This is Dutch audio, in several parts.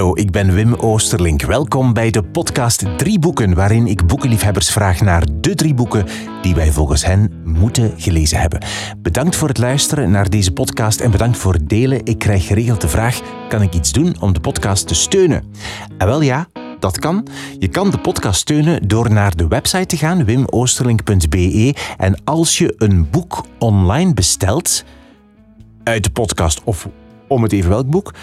Hallo, ik ben Wim Oosterlink. Welkom bij de podcast Drie Boeken, waarin ik boekenliefhebbers vraag naar de drie boeken die wij volgens hen moeten gelezen hebben. Bedankt voor het luisteren naar deze podcast en bedankt voor het delen. Ik krijg geregeld de vraag: kan ik iets doen om de podcast te steunen? En wel ja. Dat kan. Je kan de podcast steunen door naar de website te gaan, wimoosterlink.be. En als je een boek online bestelt, uit de podcast of om het even welk boek,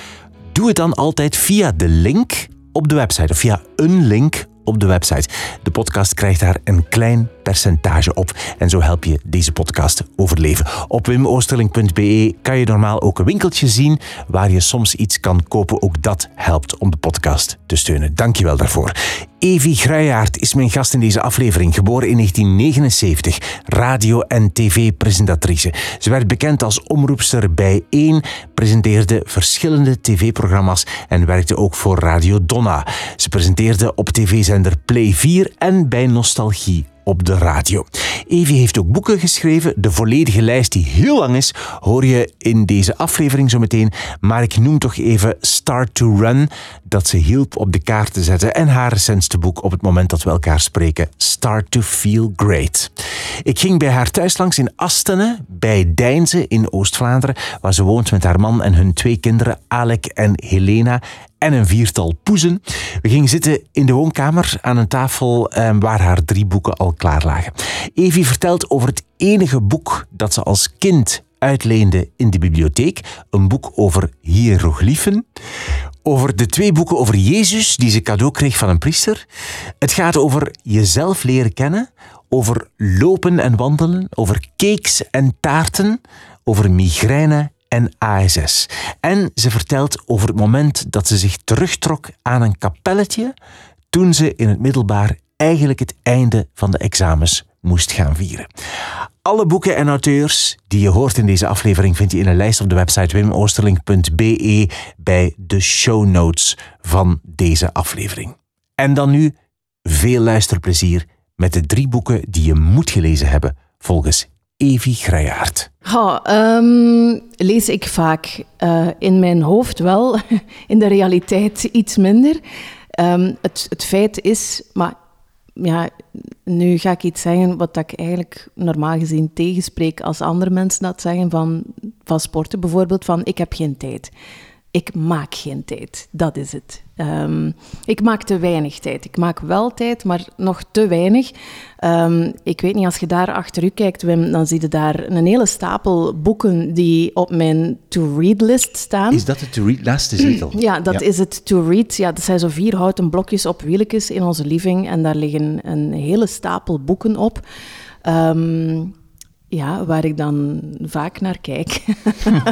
doe het dan altijd via de link op de website of via een link op de website. De podcast krijgt daar een klein percentage op en zo help je deze podcast overleven. Op wimoosterling.be kan je normaal ook een winkeltje zien waar je soms iets kan kopen. Ook dat helpt om de podcast te steunen. Dankjewel daarvoor. Evi Gruijaert is mijn gast in deze aflevering, geboren in 1979, radio- en tv-presentatrice. Ze werd bekend als omroepster bij 1, presenteerde verschillende tv-programma's en werkte ook voor Radio Donna. Ze presenteerde op tv-zender Play 4 en bij Nostalgie op de radio. Evie heeft ook boeken geschreven. De volledige lijst, die heel lang is, hoor je in deze aflevering zo meteen. Maar ik noem toch even Start to Run, dat ze hielp op de kaart te zetten. En haar recentste boek op het moment dat we elkaar spreken, Start to Feel Great. Ik ging bij haar thuis langs in Astene, bij Deinze in Oost-Vlaanderen, waar ze woont met haar man en hun twee kinderen, Alec en Helena en een viertal poezen. We gingen zitten in de woonkamer aan een tafel eh, waar haar drie boeken al klaar lagen. Evie vertelt over het enige boek dat ze als kind uitleende in de bibliotheek. Een boek over hieroglyphen. Over de twee boeken over Jezus die ze cadeau kreeg van een priester. Het gaat over jezelf leren kennen. Over lopen en wandelen. Over cakes en taarten. Over migraine en ASS. En ze vertelt over het moment dat ze zich terugtrok aan een kapelletje toen ze in het middelbaar eigenlijk het einde van de examens moest gaan vieren. Alle boeken en auteurs die je hoort in deze aflevering vind je in een lijst op de website wimoosterling.be bij de show notes van deze aflevering. En dan nu veel luisterplezier met de drie boeken die je moet gelezen hebben volgens Evi Grijaard. um, lees ik vaak uh, in mijn hoofd wel, in de realiteit iets minder. Um, het, het feit is, maar ja, nu ga ik iets zeggen wat ik eigenlijk normaal gezien tegenspreek als andere mensen dat zeggen van, van sporten bijvoorbeeld, van ik heb geen tijd. Ik maak geen tijd, dat is het. Um, ik maak te weinig tijd. Ik maak wel tijd, maar nog te weinig. Um, ik weet niet, als je daar achter u kijkt, Wim, dan zie je daar een hele stapel boeken die op mijn to-read-list staan. Is dat de to-read-list? Is Ja, dat is het to-read. Ja, dat zijn zo vier houten blokjes op wieltjes in onze living en daar liggen een hele stapel boeken op. Um, ja, waar ik dan vaak naar kijk.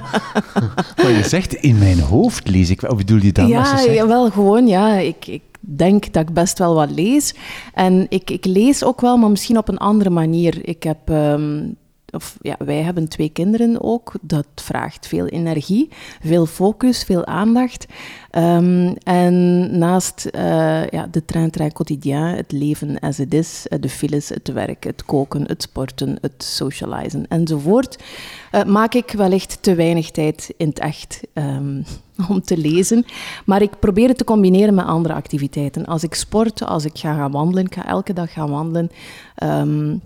maar je zegt in mijn hoofd lees ik. Wat bedoel je dan? Ja, als je zegt... wel gewoon. Ja, ik, ik denk dat ik best wel wat lees. En ik, ik lees ook wel, maar misschien op een andere manier. Ik heb um, of ja, wij hebben twee kinderen ook. Dat vraagt veel energie, veel focus, veel aandacht. Um, en naast uh, ja, de train train quotidien, het leven as it is, eh, de files, het werk, het koken, het sporten, het socializen enzovoort, uh, maak ik wellicht te weinig tijd in het echt um, om te lezen. Maar ik probeer het te combineren met andere activiteiten. Als ik sport, als ik ga gaan wandelen, ik ga elke dag gaan wandelen. Um,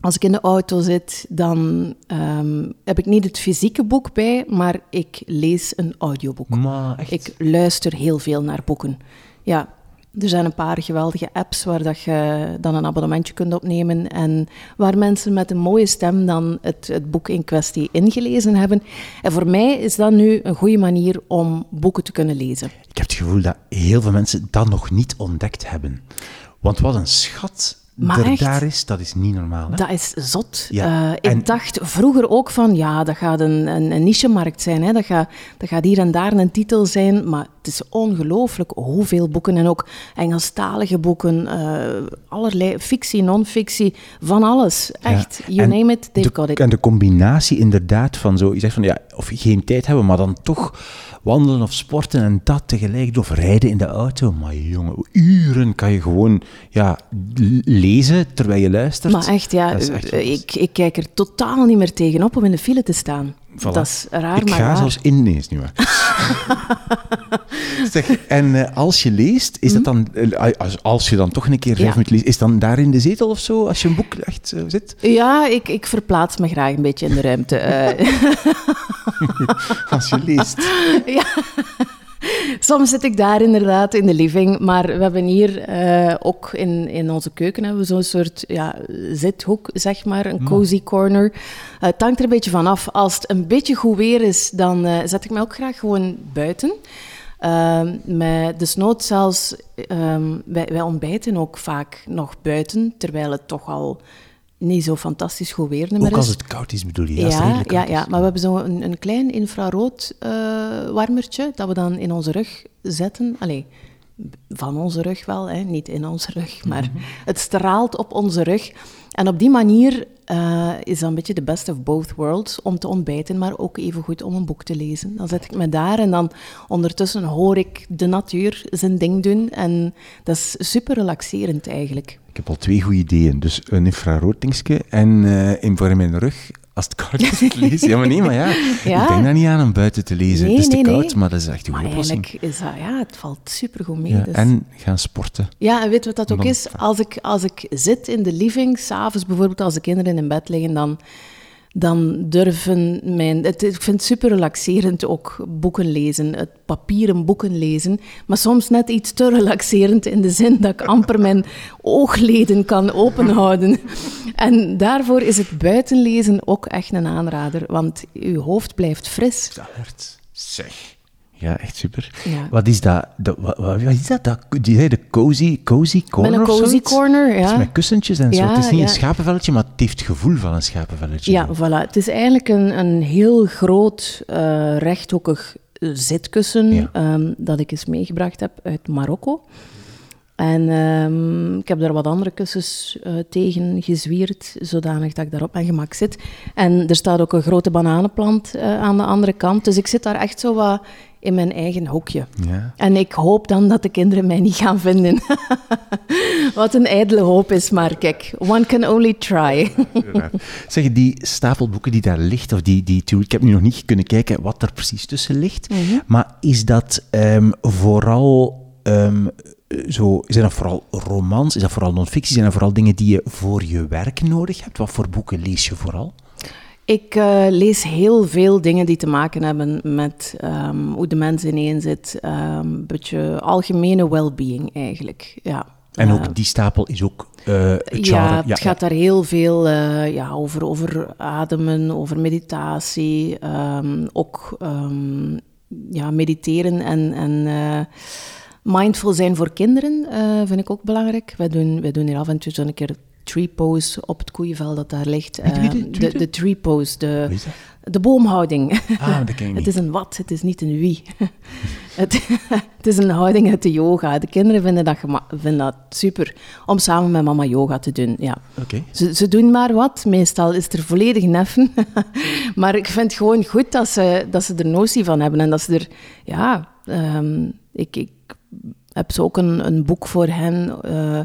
als ik in de auto zit, dan um, heb ik niet het fysieke boek bij, maar ik lees een audioboek. Maar echt? Ik luister heel veel naar boeken. Ja, er zijn een paar geweldige apps waar dat je dan een abonnementje kunt opnemen en waar mensen met een mooie stem dan het, het boek in kwestie ingelezen hebben. En voor mij is dat nu een goede manier om boeken te kunnen lezen. Ik heb het gevoel dat heel veel mensen dat nog niet ontdekt hebben. Want wat een schat maar er daar is, dat is niet normaal. Hè? Dat is zot. Ja. Uh, ik dacht vroeger ook van, ja, dat gaat een, een, een niche-markt zijn. Hè? Dat, gaat, dat gaat hier en daar een titel zijn. Maar het is ongelooflijk hoeveel boeken en ook Engelstalige boeken, uh, allerlei fictie, non-fictie, van alles. Echt, you name it, they've de, got it. En de combinatie inderdaad van zo, je zegt van, ja, of geen tijd hebben, maar dan toch wandelen of sporten en dat tegelijk. Of rijden in de auto. Maar jongen, uren kan je gewoon ja, lezen terwijl je luistert. Maar echt, ja, ik, ik kijk er totaal niet meer tegenop om in de file te staan. Dat is raar, ik maar ga waar. zelfs ineens nu. zeg, en uh, als je leest, is dat dan, uh, als, als, je dan toch een keer vijf Ja. minuten leest, is dan daar in de zetel of zo, als je een boek echt uh, zit? Ja, ik, ik verplaats me graag een beetje in de ruimte. eh. als je leest. ja. Soms zit ik daar inderdaad in de living, maar we hebben hier eh, ook in, in onze keuken hebben we zo'n soort ja, zithoek, zeg maar, een cozy corner. Eh, het hangt er een beetje van af. Als het een beetje goed weer is, dan eh, zet ik me ook graag gewoon buiten. Ehm, met desnoods zelfs, ehm, wij, wij ontbijten ook vaak nog buiten, terwijl het toch al niet zo fantastisch goed weer Ook als het koud is, bedoel je? Ja, ja, koud ja, is. maar we hebben zo'n een, een klein infrarood eh, warmertje dat we dan in onze rug zetten. Allee, van onze rug wel, hè? niet in onze rug, maar Mhm. het straalt op onze rug. En op die manier eh, is dat een beetje de best of both worlds om te ontbijten, maar ook even goed om een boek te lezen. Dan zet ik me daar en dan ondertussen hoor ik de natuur zijn ding doen. En dat is super relaxerend eigenlijk. Ik heb al twee goede ideeën. Dus een infrarood dingetje en eh in voor mijn rug, als het koud is, te lezen. Ja, maar nee, maar ja. Ja. Ik denk daar niet aan om buiten te lezen. Nee, het is te nee, koud, nee. maar dat is echt een Maar goede oplossing. eigenlijk is dat, ja, het valt super goed mee. Ja, dus- En gaan sporten. Ja, en weet wat dat ook Dan- is? Als ik, als ik zit in de living, s'avonds bijvoorbeeld, als de kinderen in bed liggen, dan, dan durven mijn... Het, ik vind het super relaxerend ook boeken lezen, het papieren boeken lezen, maar soms net iets te relaxerend in de zin dat ik amper mijn oogleden kan openhouden. En daarvoor is het buitenlezen ook echt een aanrader, want je hoofd blijft fris. Alert. Zeg. Ja, echt super. Ja. Wat is dat? dat wat, wat is dat? dat die de cozy, cozy corner Met een cozy corner, Het is ja. met kussentjes en zo. Het is niet ja. een schapenvelletje, maar het heeft het gevoel van een schapenvelletje. Ja, voilà. Het is eigenlijk een, een heel groot eh, rechthoekig eh, zitkussen ehm, dat ik eens meegebracht heb uit Marokko. En ehm, ik heb daar wat andere kussens eh, tegen gezwierd, zodanig dat ik daarop mijn gemak zit. En er staat ook een grote bananenplant aan de andere kant. Dus ik zit daar echt zo wat in mijn eigen hoekje. Ja. En ik hoop dan dat de kinderen mij niet gaan vinden. Wat een ijdele hoop is, maar kijk, one can only try. Zeg, die stapel boeken die daar ligt, of die, die ik heb nu nog niet kunnen kijken wat er precies tussen ligt, Mhm. maar is dat ehm, vooral, ehm, zo, zijn dat vooral romans, is dat vooral non-fictie, zijn dat vooral dingen die je voor je werk nodig hebt? Wat voor boeken lees je vooral? Ik eh, lees heel veel dingen die te maken hebben met ehm, hoe de mens ineen zit. ehm, Een beetje algemene well-being eigenlijk. Ja. En Eh, ook die stapel is ook eh het genre. ja, het gaat daar heel veel eh, ja, over, over ademen, over meditatie, ehm, ook ja, mediteren en, en eh, mindful zijn voor kinderen eh, vind ik ook belangrijk. Wij doen, wij doen hier af en toe zo'n keer tree pose op het koeievel dat daar ligt. Wie- wie Eh, de- de, de- tree pose, de, de boomhouding. Ah, dat ken Het is een wat, het is niet een wie. het, het is een houding uit de yoga. De kinderen vinden dat, vinden dat super om samen met mama yoga te doen. Ja. Oké. Ze, ze doen maar wat. Meestal is het er volledig neffen. maar ik vind het gewoon goed dat ze, dat ze er notie van hebben. En dat ze er... Ja, ehm, ik, ik heb zo ook een, een boek voor hen. eh,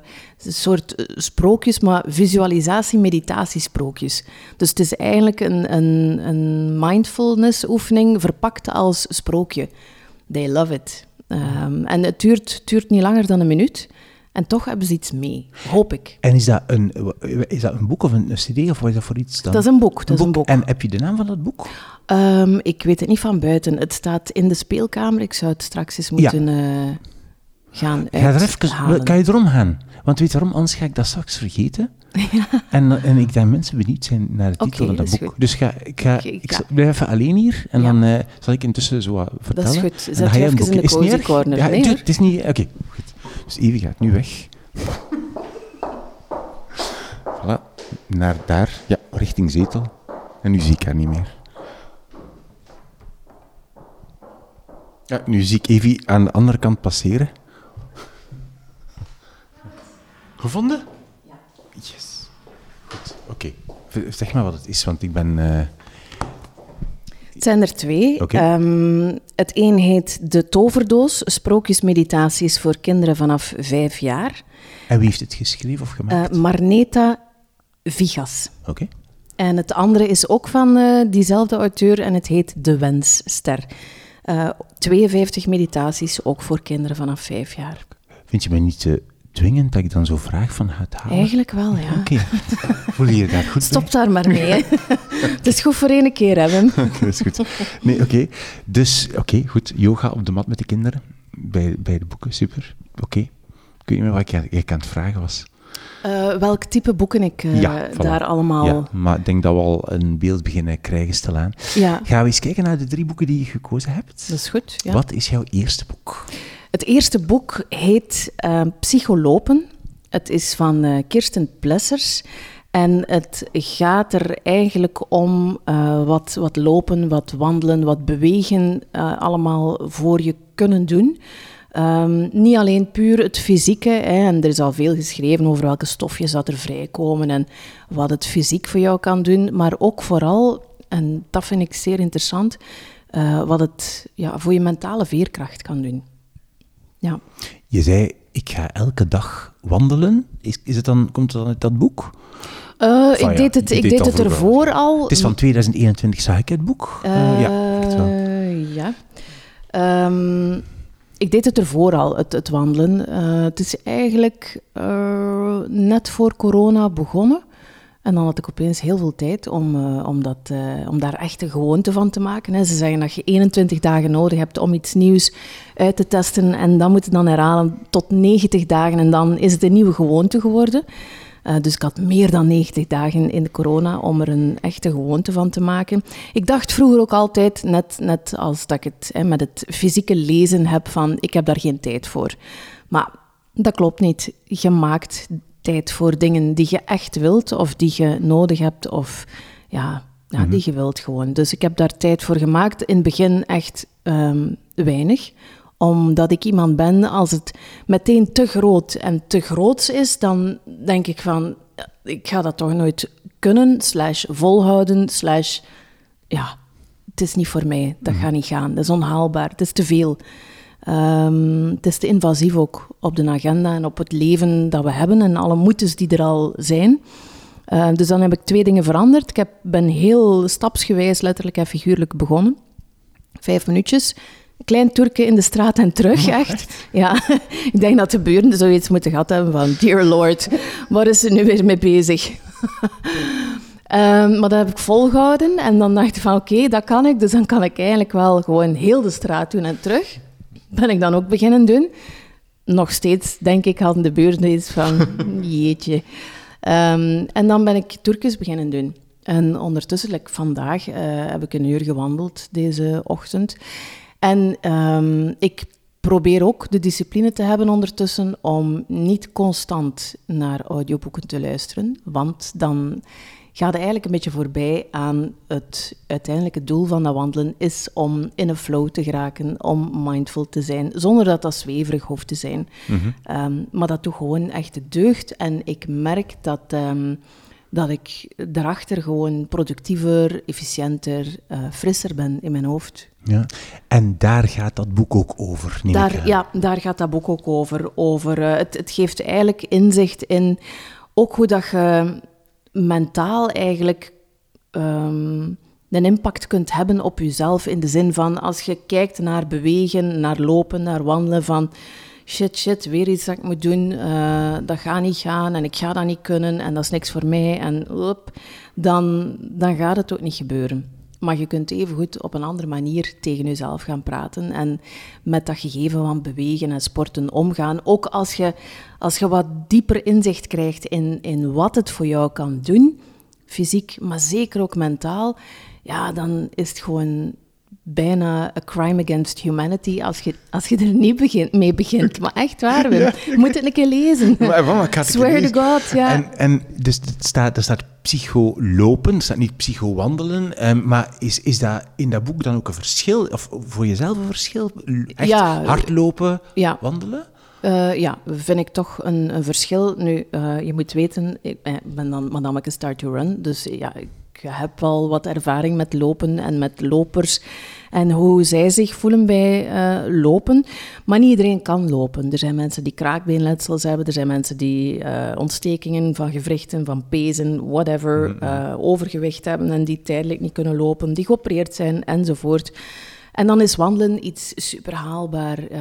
een soort eh, sprookjes, maar visualisatie-meditatiesprookjes. Dus het is eigenlijk een, een, een mindfulness-oefening verpakt als sprookje. They love it. Ehm, en het duurt, duurt niet langer dan een minuut. En toch hebben ze iets mee, hoop ik. En is dat, een, is dat een boek of een, een cd of wat is dat voor iets dan? Dat is een boek. Dat is een boek. En heb je de naam van dat boek? Ehm, ik weet het niet van buiten. Het staat in de speelkamer. Ik zou het straks eens moeten eh, gaan Ga er even, kan je erom gaan? Want weet je waarom? Anders ga ik dat straks vergeten. En, en ik denk mensen benieuwd zijn naar de titel van dat dat is boek. goed. Dus ga, ik, ga, ik ja. blijf even alleen hier en Ja. dan eh, zal ik intussen zo wat vertellen. goed. En dan Zet ga je even in de Is cozy corner. Ja, Nee, het is niet... Oké, goed. Dus Evie gaat nu weg. Voilà, naar daar. Ja, richting zetel. En nu zie ik haar niet meer. Ja, nu zie ik Evie aan de andere kant passeren. Gevonden? Ja. Yes. Goed, oké. Zeg maar wat het is, want ik ben... eh, Het zijn er twee. Oké. Ehm, het een heet De Toverdoos, sprookjesmeditaties voor kinderen vanaf vijf jaar. En wie heeft het geschreven of Eh, gemaakt? Marneta Vigas. Oké. En het andere is ook van eh, diezelfde auteur en het heet De Wensster. Uh, 52 meditaties, ook voor kinderen vanaf vijf jaar. Vind je mij niet te dwingend dat ik dan zo vraag van het halen? Eigenlijk wel, ja. Oké, voel je je daar goed Stop daar maar mee. Het is goed voor één keer, Wim. Dat is goed. Nee, oké. Dus, oké, goed. Yoga op de mat met de kinderen. Bij, bij de boeken, super. Oké. Ik weet niet meer wat ik, ik aan het vragen was. Uh, welk type boeken ik uh, ja, voilà. daar allemaal... Ja, maar ik denk dat we al een beeld beginnen krijgen stilaan. Ja. Gaan we eens kijken naar de drie boeken die je gekozen hebt? Dat is goed, ja. Wat is jouw eerste boek? Het eerste boek heet uh, Psycholopen. Het is van Kirsten Plessers. En het gaat er eigenlijk om wat, wat lopen, wat wandelen, wat bewegen allemaal voor je kunnen doen. Um, niet alleen puur het fysieke, hè, en er is al veel geschreven over welke stofjes dat er vrijkomen en wat het fysiek voor jou kan doen, maar ook vooral, en dat vind ik zeer interessant, wat het ja, voor je mentale veerkracht kan doen. Ja. Je zei, ik ga elke dag wandelen. Is, is het dan, komt het dan uit dat boek? Uh, ik ja, deed het, ik deed het ervoor al. Het is van 2021, zag ik het boek? Uh, ja, echt wel. Ja. Um, ik deed het ervoor al, het, het wandelen. Uh, het is eigenlijk net voor corona begonnen. En dan had ik opeens heel veel tijd om, uh, om, dat, om daar echt een gewoonte van te maken. Hè. Ze zeggen dat je 21 dagen nodig hebt om iets nieuws uit te testen. En dan moet je dan herhalen tot 90 dagen. En dan is het een nieuwe gewoonte geworden. Uh, dus ik had meer dan 90 dagen in de corona om er een echte gewoonte van te maken. Ik dacht vroeger ook altijd, net, net als dat ik het hè, met het fysieke lezen heb, van ik heb daar geen tijd voor. Maar dat klopt niet. Je maakt tijd voor dingen die je echt wilt of die je nodig hebt of ja, ja die mhm. je wilt gewoon. Dus ik heb daar tijd voor gemaakt. In het begin echt um, weinig omdat ik iemand ben, als het meteen te groot en te groots is, dan denk ik van, ik ga dat toch nooit kunnen, slash volhouden, slash, ja, het is niet voor mij, dat mhm. gaat niet gaan, dat is onhaalbaar, het is te veel. Um, het is te invasief ook op de agenda en op het leven dat we hebben en alle moetes die er al zijn. Uh, dus dan heb ik twee dingen veranderd. Ik heb, ben heel stapsgewijs, letterlijk en figuurlijk begonnen. Vijf minuutjes klein Turken in de straat en terug, echt. Ja, ik denk dat de buren zoiets moeten gehad hebben van... Dear Lord, waar is ze nu weer mee bezig? um, maar dat heb ik volgehouden en dan dacht ik van oké, dat kan ik. Dus dan kan ik eigenlijk wel gewoon heel de straat doen en terug. Ben ik dan ook beginnen doen. Nog steeds, denk ik, hadden de buren iets van... Jeetje. Um, en dan ben ik Turkisch beginnen doen. En ondertussen, like vandaag, uh, heb ik een uur gewandeld deze ochtend. En ehm, ik probeer ook de discipline te hebben ondertussen om niet constant naar audioboeken te luisteren, want dan gaat eigenlijk een beetje voorbij aan het uiteindelijke doel van dat wandelen, is om in een flow te geraken, om mindful te zijn, zonder dat dat zweverig hoeft te zijn. Mhm. Ehm, maar dat doet gewoon echt de deugd. En ik merk dat... Ehm, dat ik daarachter gewoon productiever, efficiënter, uh, frisser ben in mijn hoofd. Ja. En daar gaat dat boek ook over, neem daar, ik Ja, daar gaat dat boek ook over. over uh, het, het geeft eigenlijk inzicht in ook hoe dat je mentaal eigenlijk um, een impact kunt hebben op jezelf. In de zin van, als je kijkt naar bewegen, naar lopen, naar wandelen, van shit, shit, weer iets dat ik moet doen, uh, dat gaat niet gaan en ik ga dat niet kunnen en dat is niks voor mij en op, dan, dan gaat het ook niet gebeuren. Maar je kunt even goed op een andere manier tegen jezelf gaan praten en met dat gegeven van bewegen en sporten omgaan. Ook als je, als je wat dieper inzicht krijgt in, in wat het voor jou kan doen, fysiek, maar zeker ook mentaal, ja, dan is het gewoon bijna a crime against humanity als je, als je er niet begint, mee begint. Maar echt waar, Wim. Je moet het een keer lezen. Maar, maar, maar Swear to God, ja. En, en dus het staat, er staat psycholopen, er staat niet psychowandelen. Um, maar is, is dat in dat boek dan ook een verschil? Of voor jezelf een verschil? Echt ja, hardlopen, ja. wandelen? Uh, ja, vind ik toch een, een verschil. Nu, uh, je moet weten, ik ben dan madameke Start to Run, dus ja, ik heb wel wat ervaring met lopen en met lopers en hoe zij zich voelen bij uh, lopen. Maar niet iedereen kan lopen. Er zijn mensen die kraakbeenletsels hebben, er zijn mensen die uh, ontstekingen van gewrichten, van pezen, whatever, uh, overgewicht hebben en die tijdelijk niet kunnen lopen, die geopereerd zijn enzovoort. En dan is wandelen iets super haalbaar. Eh,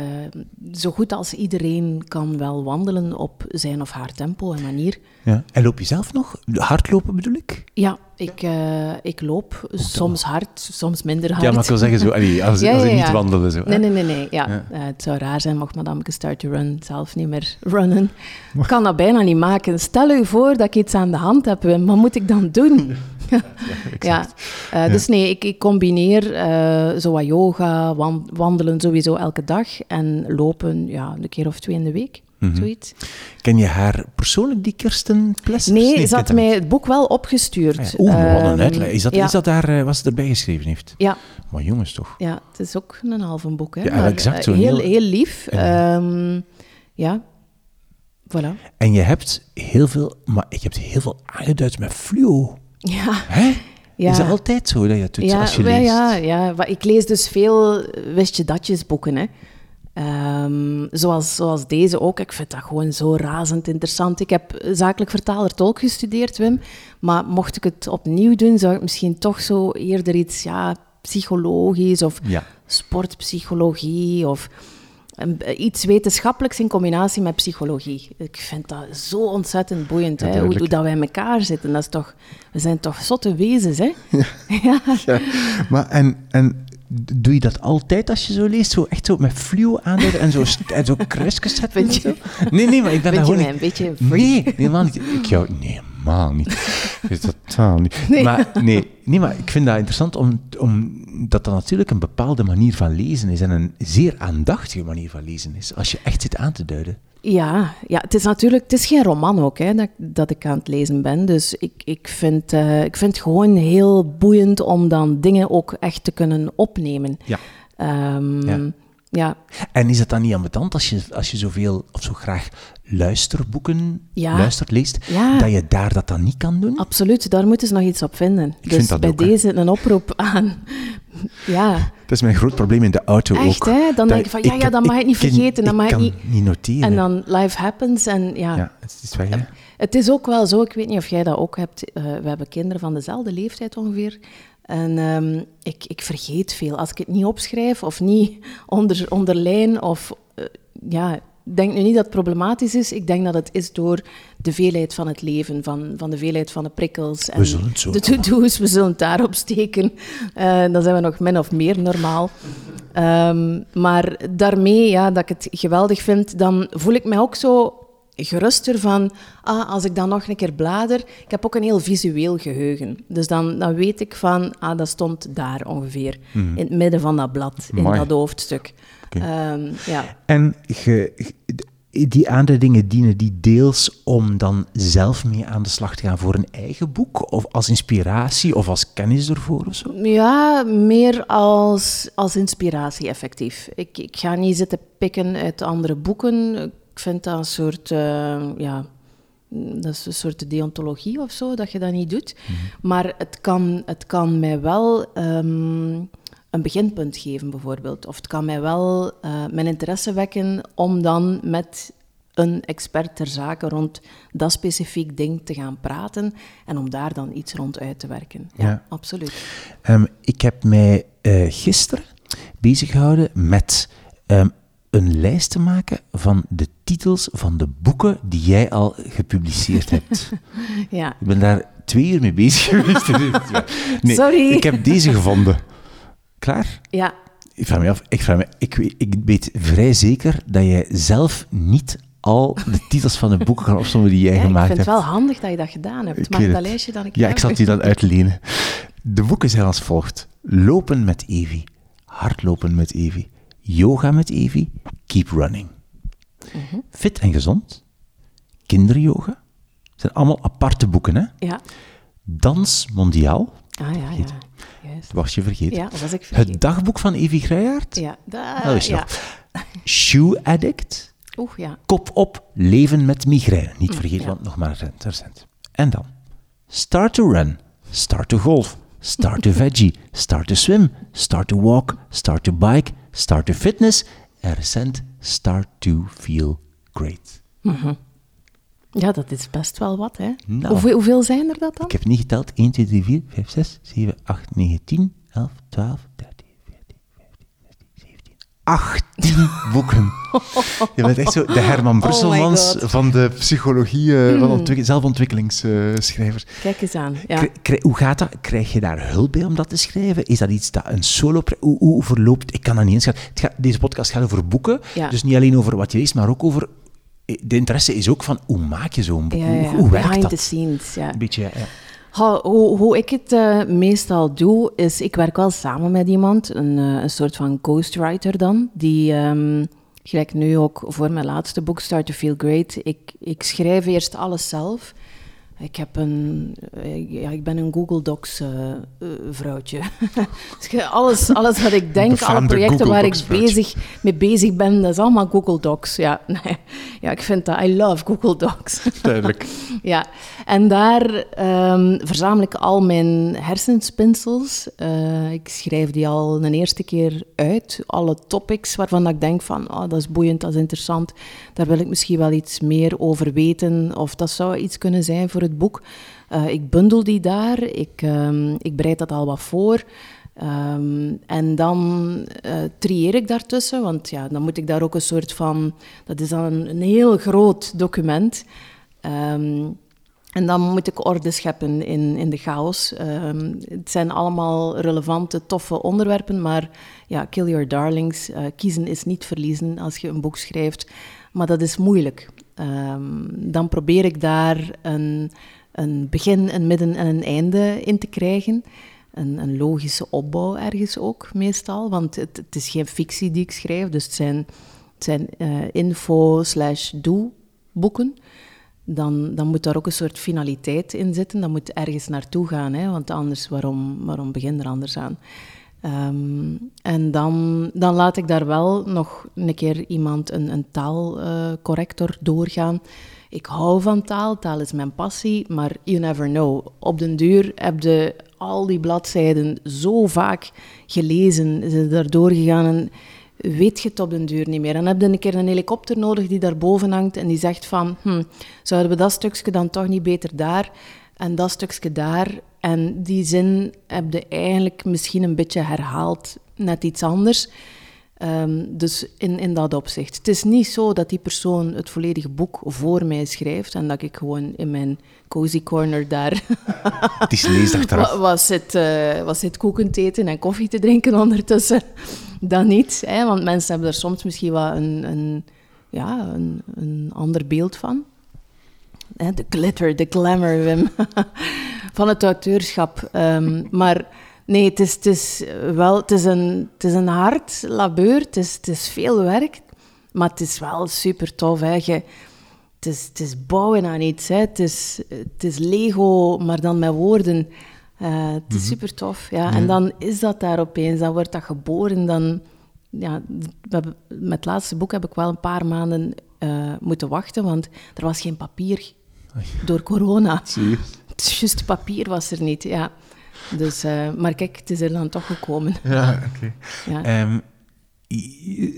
zo goed als iedereen kan wel wandelen op zijn of haar tempo en manier. Ja. En loop je zelf nog? Hardlopen bedoel ik? Ja, ik, uh, ik loop soms hard, soms minder hard. Ja, maar ik wil zeggen, zo, allee, als, als niet wandelen. Zo, nee, nee, nee. nee ja. Uh, het zou raar zijn mocht madame start to run zelf niet meer runnen. Ik kan dat bijna niet maken. Stel u voor dat ik iets aan de hand heb. Wat moet ik dan doen? ja, uh, dus nee, ik, ik combineer uh, zo wat yoga, wandelen sowieso elke dag en lopen ja, een keer of twee in de week. Mm Zoiets. Ken je haar persoonlijk, die Kirsten Plessers? Nee, nee ze had mij het boek wel opgestuurd. Ah, Oeh, wat een ehm, uitleg. Is dat, ja. is dat daar, uh, wat ze erbij geschreven heeft? Ja. Maar jongens toch? Ja, het is ook een halve boek. Hè? Ja, maar, exact. Zo heel, heel, lief. Um, ja, voilà. En je hebt heel veel, maar ik heb heel veel aangeduid met fluo. Ja. Hè? Ja. Is dat altijd zo dat je het doet ja, als je leest? Ja, ja, ik lees dus veel wist-je-datjes-boeken. Hè. Um, zoals, zoals deze ook. Ik vind dat gewoon zo razend interessant. Ik heb zakelijk vertaler-tolk gestudeerd, Wim. Maar mocht ik het opnieuw doen, zou ik misschien toch zo eerder iets ja, psychologisch of ja. sportpsychologie of iets wetenschappelijks in combinatie met psychologie. Ik vind dat zo ontzettend boeiend, hè? Hoe, hoe, dat wij in elkaar zitten. Dat is toch, we zijn toch zotte wezens, hè? Ja. ja. Maar en, en doe je dat altijd als je zo leest? Zo echt zo met fluo aanduiden en zo, en zo kruisjes zetten? Je, nee, nee, maar ik ben daar gewoon... een beetje... Nee, helemaal niet. Ik jou... Nee, helemaal niet. Ik totaal niet. Nee. Maar, nee, nee, maar ik vind dat interessant om, omdat dat natuurlijk een bepaalde manier van lezen is en een zeer aandachtige manier van lezen is, als je echt zit aan te duiden. Ja, ja het is natuurlijk het is geen roman ook hè, dat, dat ik aan het lezen ben. Dus ik, ik, vind, uh, ik vind het gewoon heel boeiend om dan dingen ook echt te kunnen opnemen. Ja. Um, ja. Ja. En is het dan niet ambetant als je, als je zoveel of zo graag luisterboeken ja. luistert, leest, ja. dat je daar dat dan niet kan doen? Absoluut, daar moeten ze nog iets op vinden. Ik dus vind bij ook, deze een oproep aan. ja. Dat is mijn groot probleem in de auto Echt, ook. Hè? Dan denk ik van, ja, ja, dan mag ik niet vergeten. Dan mag ik niet... niet noteren. En dan life happens en ja... Ja, het is weg, hè? Het is ook wel zo, ik weet niet of jij dat ook hebt. Uh, we hebben kinderen van dezelfde leeftijd ongeveer. En um, ik, ik vergeet veel. Als ik het niet opschrijf of niet onder, onderlijn of... Uh, ja, denk nu niet dat het problematisch is. Ik denk dat het is door de veelheid van het leven, van, van de veelheid van de prikkels. En de to-do's, we zullen het daarop steken. Uh, dan zijn we nog min of meer normaal. Um, maar daarmee, ja, dat ik het geweldig vind, dan voel ik mij ook zo geruster van, ah, als ik dan nog een keer blader, ik heb ook een heel visueel geheugen. Dus dan, dan weet ik van, ah, dat stond daar ongeveer, mm. in het midden van dat blad, in dat hoofdstuk. Okay. Um, ja. En ge, die aanduidingen dienen die deels om dan zelf mee aan de slag te gaan voor een eigen boek, of als inspiratie of als kennis ervoor of zo? Ja, meer als, als inspiratie effectief. Ik, ik ga niet zitten pikken uit andere boeken. Ik vind dat een soort, uh, ja, dat is een soort deontologie of zo, dat je dat niet doet. Mhm. Maar het kan, het kan mij wel um, een beginpunt geven, bijvoorbeeld. Of het kan mij wel uh, mijn interesse wekken om dan met een expert ter zake rond dat specifiek ding te gaan praten en om daar dan iets rond uit te werken. Ja, Ja. absoluut. Ehm, ik heb mij eh, gisteren bezig gehouden met ehm, een lijst te maken van de titels van de boeken die jij al gepubliceerd hebt. Ja, Ik ben daar twee uur mee bezig geweest. Nee, Sorry. Ik heb deze gevonden. Klaar? ja, Ik vraag me af, ik, vraag me, ik, weet, ik weet vrij zeker dat jij zelf niet al de titels van de boeken kan opzommen die jij ja ik gemaakt vind het hebt. wel handig dat je dat gedaan hebt. Ik ik dat lijstje dan een Ja, ik zal het je dan uitlenen. De boeken zijn als volgt. Lopen met Evie. Hardlopen met Evie. Yoga met Evie. Keep running. Mhm. Fit en gezond. Kinderyoga. Het zijn allemaal aparte boeken, hè? Ja, Dans mondiaal. ah ja, ja. Juist. Was je vergeten. Ja, dat was ik vergeten. Het dagboek van Evie Gruijaert. Ja, da, Dat is ja. Shoe Addict. Oeh, ja. Kop op, leven met migraine. Niet vergeten, ja. want nog maar recent. En dan. Start to run. Start to golf. Start to veggie. Start to swim. Start to walk. Start to bike. Start to fitness. En recent. Start to feel great. Ja, dat is best wel wat, hè. Nou. Hoeveel, hoeveel zijn er dat dan? Ik heb niet geteld. 1, 2, 3, 4, 5, 6, 7, 8, 9, 10, 11, 12, 13, 14, 15, 18 boeken. Je bent echt zo de Herman Oh Brusselmans van de psychologie, eh, van ontwik- zelfontwikkelingsschrijvers. Kijk eens aan. Ja. Hoe gaat dat? Krijg je daar hulp bij om dat te schrijven? Is dat iets dat een solo... Hoe, hoe verloopt... Ik kan dat niet inschatten. Het gaat, deze podcast gaat over boeken. Ja. Dus niet alleen over wat je leest, maar ook over... De interesse is ook van, hoe maak je zo'n boek? Ja, Hoe, ja, hoe werkt behind dat? the scenes, ja. Een beetje, ja. Hoe, hoe ik het eh, meestal doe, is ik werk wel samen met iemand, een, eh, een soort van ghostwriter dan, die, ehm, gelijk nu ook voor mijn laatste boek, Start to Feel Great, ik, ik schrijf eerst alles zelf. Ik, heb een, eh, ja, ik ben een Google Docs vrouwtje. Dus alles, alles wat ik denk, alle projecten Google waar Docs ik vrouwtje. bezig, mee bezig ben, dat is allemaal Google Docs. Ja, nee. ja, ik vind dat, I love Google Docs. Duidelijk. Ja, en daar ehm, verzamel ik al mijn hersenspinsels. Eh, ik schrijf die al een eerste keer uit. Alle topics waarvan ik denk van, oh, dat is boeiend, dat is interessant. Daar wil ik misschien wel iets meer over weten. Of dat zou iets kunnen zijn voor het boek. Eh, ik bundel die daar. Ik, ehm, ik bereid dat al wat voor. Ehm, en dan eh trieer ik daartussen, want ja, dan moet ik daar ook een soort van... Dat is dan een, een heel groot document. Ehm, en dan moet ik orde scheppen in, in de chaos. Ehm, het zijn allemaal relevante, toffe onderwerpen, maar ja, kill your darlings. Eh, kiezen is niet verliezen als je een boek schrijft, maar dat is moeilijk. Ehm, dan probeer ik daar een, een begin, een midden en een einde in te krijgen. Een, een logische opbouw ergens ook, meestal, want het, het is geen fictie die ik schrijf, dus het zijn, het zijn eh, info-slash-do-boeken dan, dan moet daar ook een soort finaliteit in zitten. Dat moet ergens naartoe gaan, hè? want anders, waarom, waarom begin er anders aan? Ehm, en dan, dan laat ik daar wel nog een keer iemand, een, een taalcorrector, doorgaan. Ik hou van taal, taal is mijn passie, maar you never know. Op den duur heb je al die bladzijden zo vaak gelezen, ze daar doorgegaan en weet je het op den duur niet meer. Dan heb je een keer een helikopter nodig die daarboven hangt en die zegt van, hm, zouden we dat stukje dan toch niet beter daar en dat stukje daar? En die zin heb je eigenlijk misschien een beetje herhaald, net iets anders. Ehm, dus in, in dat opzicht. Het is niet zo dat die persoon het volledige boek voor mij schrijft en dat ik gewoon in mijn cozy corner daar Het is lees achteraf. Wa- was het, eh, was het koeken te eten en koffie te drinken ondertussen? Dat niet, hè? want mensen hebben er soms misschien wel een, een, ja, een ander beeld van. Hè, De glitter, de glamour, Wim, van het auteurschap. Ehm, maar nee, het is, het is wel het is een, het is een hard labeur, het is, het is veel werk, maar het is wel super tof. Hè? Je, het, is, het is bouwen aan iets, hè? Het, is, het is Lego, maar dan met woorden. Eh, het is super tof, ja. En dan is dat daar opeens, dan wordt dat geboren. Dan, ja, met het laatste boek heb ik wel een paar maanden eh, moeten wachten, want er was geen papier door corona. Juist papier was er niet, ja. Dus, eh, maar kijk, het is er dan toch gekomen. Ja, oké. Ja. Ehm,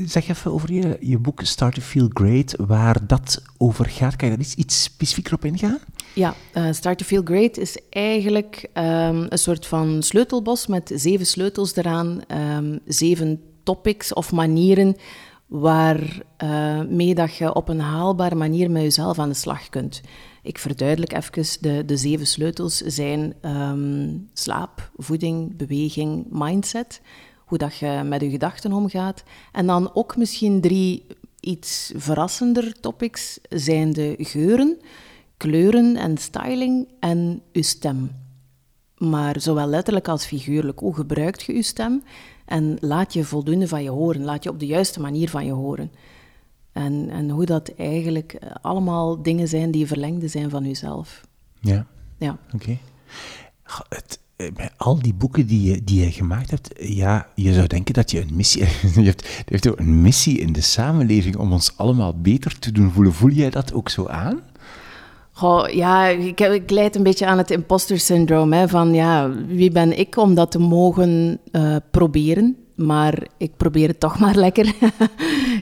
zeg even over je, je boek Start to Feel Great, waar dat over gaat. Kan je daar iets, iets specifieker op ingaan? Ja, eh, Start to Feel Great is eigenlijk ehm, een soort van sleutelbos met zeven sleutels eraan, ehm, zeven topics of manieren waarmee dat je op een haalbare manier met jezelf aan de slag kunt. Ik verduidelijk even, de, de zeven sleutels zijn ehm, slaap, voeding, beweging, mindset, hoe dat je met je gedachten omgaat. En dan ook misschien drie iets verrassender topics zijn de geuren, kleuren en styling en uw stem. Maar zowel letterlijk als figuurlijk, hoe gebruikt je je stem? En laat je voldoende van je horen, laat je op de juiste manier van je horen. En, en hoe dat eigenlijk eh, allemaal dingen zijn die verlengde zijn van jezelf. Ja, Ja. oké. Het- eh, Bij al die boeken die je, die je gemaakt hebt, ja, je zou denken dat je een missie je hebt. Je hebt ook een missie in de samenleving om ons allemaal beter te doen voelen. Voel jij dat ook zo aan? Goh, ja, ik, ik leid een beetje aan het imposter syndroom. Hè, van ja, wie ben ik om dat te mogen eh, proberen? Maar ik probeer het toch maar lekker.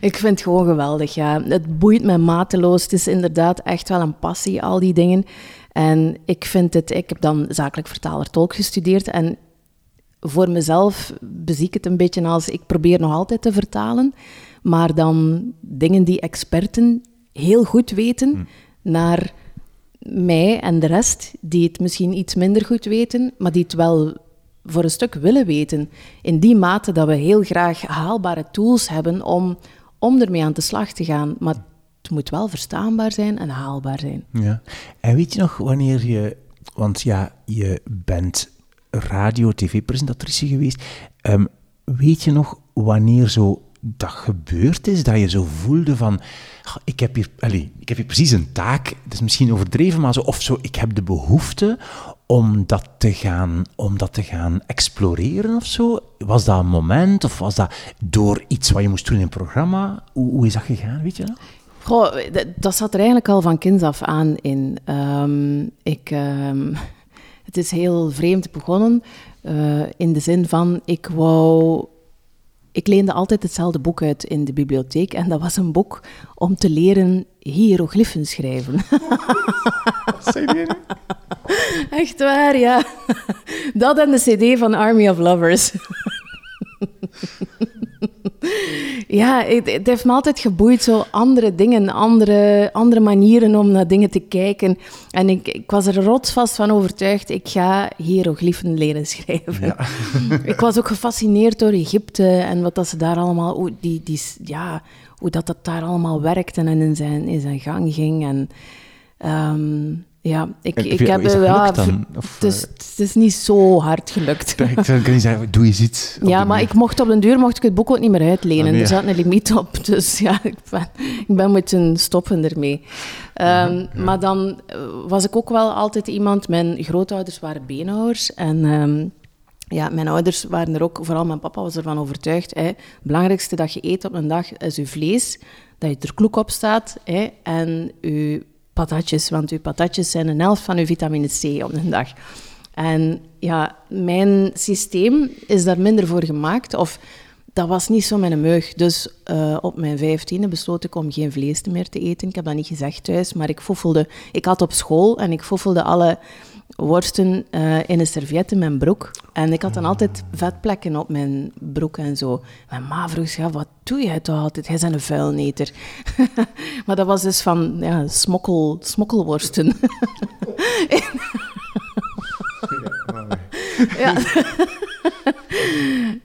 ik vind het gewoon geweldig. Ja. Het boeit me mateloos. Het is inderdaad echt wel een passie, al die dingen. En ik vind het, ik heb dan zakelijk vertaler-tolk gestudeerd. En voor mezelf bezie ik het een beetje als ik probeer nog altijd te vertalen, maar dan dingen die experten heel goed weten hm. naar mij en de rest die het misschien iets minder goed weten, maar die het wel voor een stuk willen weten. In die mate dat we heel graag haalbare tools hebben om, om ermee aan de slag te gaan. Maar het moet wel verstaanbaar zijn en haalbaar zijn. Ja. En weet je nog wanneer je... Want ja, je bent radio-tv-presentatrice geweest. Um, weet je nog wanneer zo dat gebeurd is, dat je zo voelde van, ik heb hier, allez, ik heb hier precies een taak, het is misschien overdreven, maar zo, of zo, ik heb de behoefte om dat te gaan, om dat te gaan exploreren of zo? Was dat een moment of was dat door iets wat je moest doen in een programma? Hoe, hoe is dat gegaan, weet je dat? Goh, dat zat er eigenlijk al van kinds af aan in. Um, ik, um, het is heel vreemd begonnen, uh, in de zin van, ik wou ik leende altijd hetzelfde boek uit in de bibliotheek. En dat was een boek om te leren hieroglyphen schrijven. Echt waar, ja. Dat en de cd van Army of Lovers. Ja, het, het, heeft me altijd geboeid, zo andere dingen, andere, andere manieren om naar dingen te kijken. En ik, ik was er rotsvast van overtuigd, ik ga hieroglyphen leren schrijven. Ja. ik was ook gefascineerd door Egypte en wat dat ze daar allemaal, hoe, die, die, ja, hoe dat, dat daar allemaal werkte en in zijn, in zijn gang ging. En, um, ja, ik, ik heb... Ja, dan, of, het, is, eh? het is niet zo hard gelukt. Ik kan niet zeggen, doe eens iets. Ja, maar ik mocht op den duur mocht ik het boek ook niet meer uitlenen. Ah, er zat een limiet op, dus ja, ik ben, ik ben moeten stoppen ermee. Um, Maar dan eh, was ik ook wel altijd iemand... Mijn grootouders waren beenhouwers en... Um, ja, mijn ouders waren er ook, vooral mijn papa was ervan overtuigd. Hè, het belangrijkste dat je eet op een dag is je vlees, dat je er kloek op staat hè, en je patatjes, want uw patatjes zijn een helft van uw vitamine C op een dag. En ja, mijn systeem is daar minder voor gemaakt, of dat was niet zo mijn meug. Dus uh, op mijn vijftiende besloot ik om geen vlees meer te eten. Ik heb dat niet gezegd thuis, maar ik foefelde... Ik had op school en ik foefelde alle worsten uh, in een serviet in mijn broek. En ik had dan altijd vetplekken op mijn broek en zo. Mijn ma vroeg ja, wat doe jij toch altijd? Hij is een vuilneter. maar dat was dus van ja, smokkel, smokkelworsten. ja.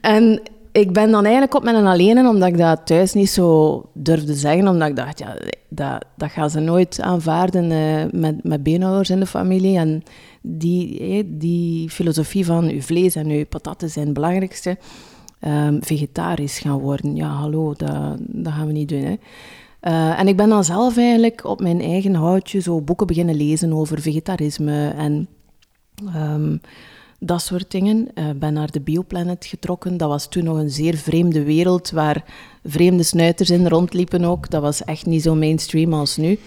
en ik ben dan eigenlijk op mijn alleen, omdat ik dat thuis niet zo durfde zeggen. Omdat ik dacht, ja, dat, dat gaan ze nooit aanvaarden uh, met, met beenhouwers in de familie. En die, die filosofie van uw vlees en uw pataten zijn het belangrijkste. Um, vegetarisch gaan worden, ja hallo, dat, dat gaan we niet doen. Hè. Uh, en ik ben dan zelf eigenlijk op mijn eigen houtje zo boeken beginnen lezen over vegetarisme en um, dat soort dingen. Ik uh, ben naar de Bioplanet getrokken. Dat was toen nog een zeer vreemde wereld waar vreemde snuiters in rondliepen ook. Dat was echt niet zo mainstream als nu.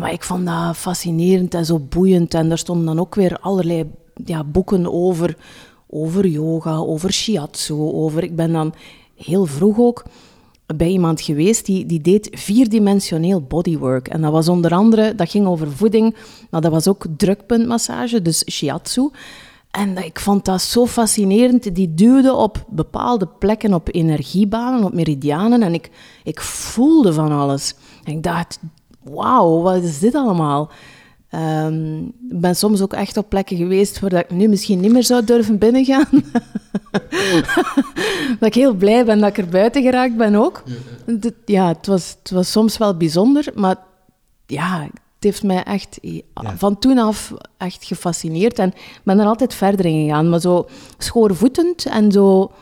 Maar ik vond dat fascinerend en zo boeiend. En daar stonden dan ook weer allerlei ja, boeken over, over yoga, over shiatsu. Over, ik ben dan heel vroeg ook bij iemand geweest die, die deed vierdimensioneel bodywork. En dat was onder andere, dat ging over voeding, maar dat was ook drukpuntmassage, dus shiatsu. En ik vond dat zo fascinerend. Die duwde op bepaalde plekken, op energiebanen, op meridianen. En ik, ik voelde van alles. En ik dacht, wauw, wat is dit allemaal? Um, ik ben soms ook echt op plekken geweest waar ik nu misschien niet meer zou durven binnengaan. dat ik heel blij ben dat ik er buiten geraakt ben ook. Ja, het was, het was soms wel bijzonder, maar ja, het heeft mij echt van toen af echt gefascineerd. En ik ben er altijd verder in gegaan, maar zo schoorvoetend en zo,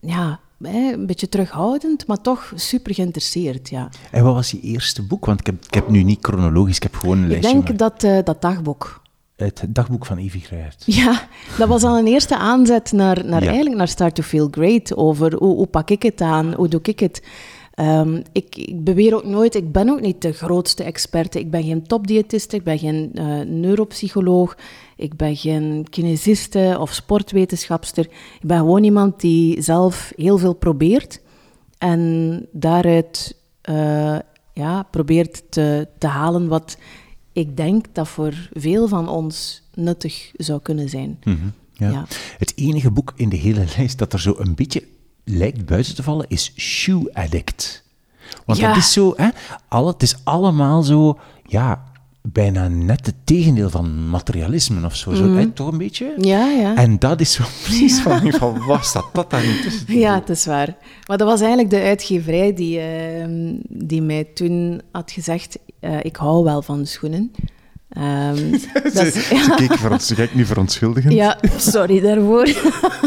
ja, een beetje terughoudend, maar toch super geïnteresseerd, ja. En wat was je eerste boek? Want ik heb, ik heb nu niet chronologisch, ik heb gewoon een lijstje. Ik denk dat, uh, dat dagboek. Het dagboek van Evie Gruijert. Ja, dat was al een eerste aanzet naar, naar eigenlijk naar Start to Feel Great. Over hoe, hoe pak ik het aan, hoe doe ik het. Um, ik, ik, beweer ook nooit, ik ben ook niet de grootste experte. Ik ben geen topdiëtiste, ik ben geen uh, neuropsycholoog, ik ben geen kinesiste of sportwetenschapster. Ik ben gewoon iemand die zelf heel veel probeert en daaruit uh, ja, probeert te, te halen wat ik denk dat voor veel van ons nuttig zou kunnen zijn. Mm -hmm. Ja. Ja. Het enige boek in de hele lijst dat er zo een beetje lijkt buiten te vallen is Shoe Addict. Want Ja. dat is zo, hè, alle, het is allemaal zo, ja, bijna net het tegendeel van materialisme of zo. zo Mhm. hè, toch een beetje? Ja, ja. En dat is zo precies van, van wat staat dat daar niet tussen? Ja, het is waar. Maar dat was eigenlijk de uitgeverij die, ehm, die mij toen had gezegd, eh, ik hou wel van schoenen. Ehm, dat is- Ze keek voor ons, ze kijkt nu verontschuldigend. ja, sorry daarvoor.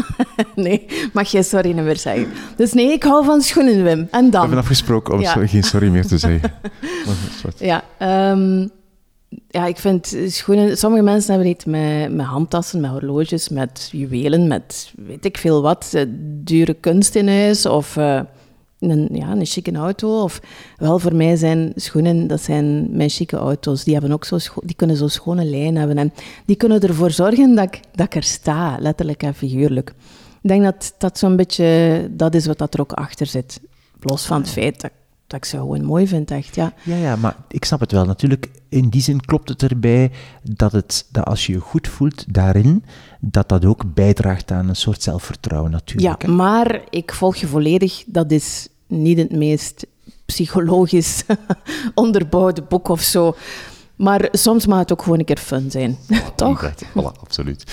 nee, mag jij sorry niet meer zeggen. Dus nee, ik hou van schoenen, Wim. En We dan? hebben afgesproken om Ja. geen sorry meer te zeggen. Ja, ehm, ja, ik vind schoenen... Sommige mensen hebben iets met, met handtassen, met horloges, met juwelen, met weet ik veel wat. eh, dure kunst in huis of eh, een, ja, een chique auto. Of, wel, voor mij zijn schoenen, dat zijn mijn chique auto's. Die, hebben ook zo die kunnen zo schone lijn hebben. En die kunnen ervoor zorgen dat ik, dat ik er sta, letterlijk en figuurlijk. Ik denk dat dat zo'n beetje... Dat is wat dat er ook achter zit. Los van het feit dat, dat ik ze gewoon mooi vind, echt, ja. Ja, ja, maar ik snap het wel. Natuurlijk, in die zin klopt het erbij dat, het, dat als je je goed voelt daarin, dat dat ook bijdraagt aan een soort zelfvertrouwen natuurlijk. Ja, hè. maar ik volg je volledig. Dat is niet het meest psychologisch onderbouwde boek of zo. Maar soms mag het ook gewoon een keer fun zijn. Toch? Inderdaad, Voilà, absoluut.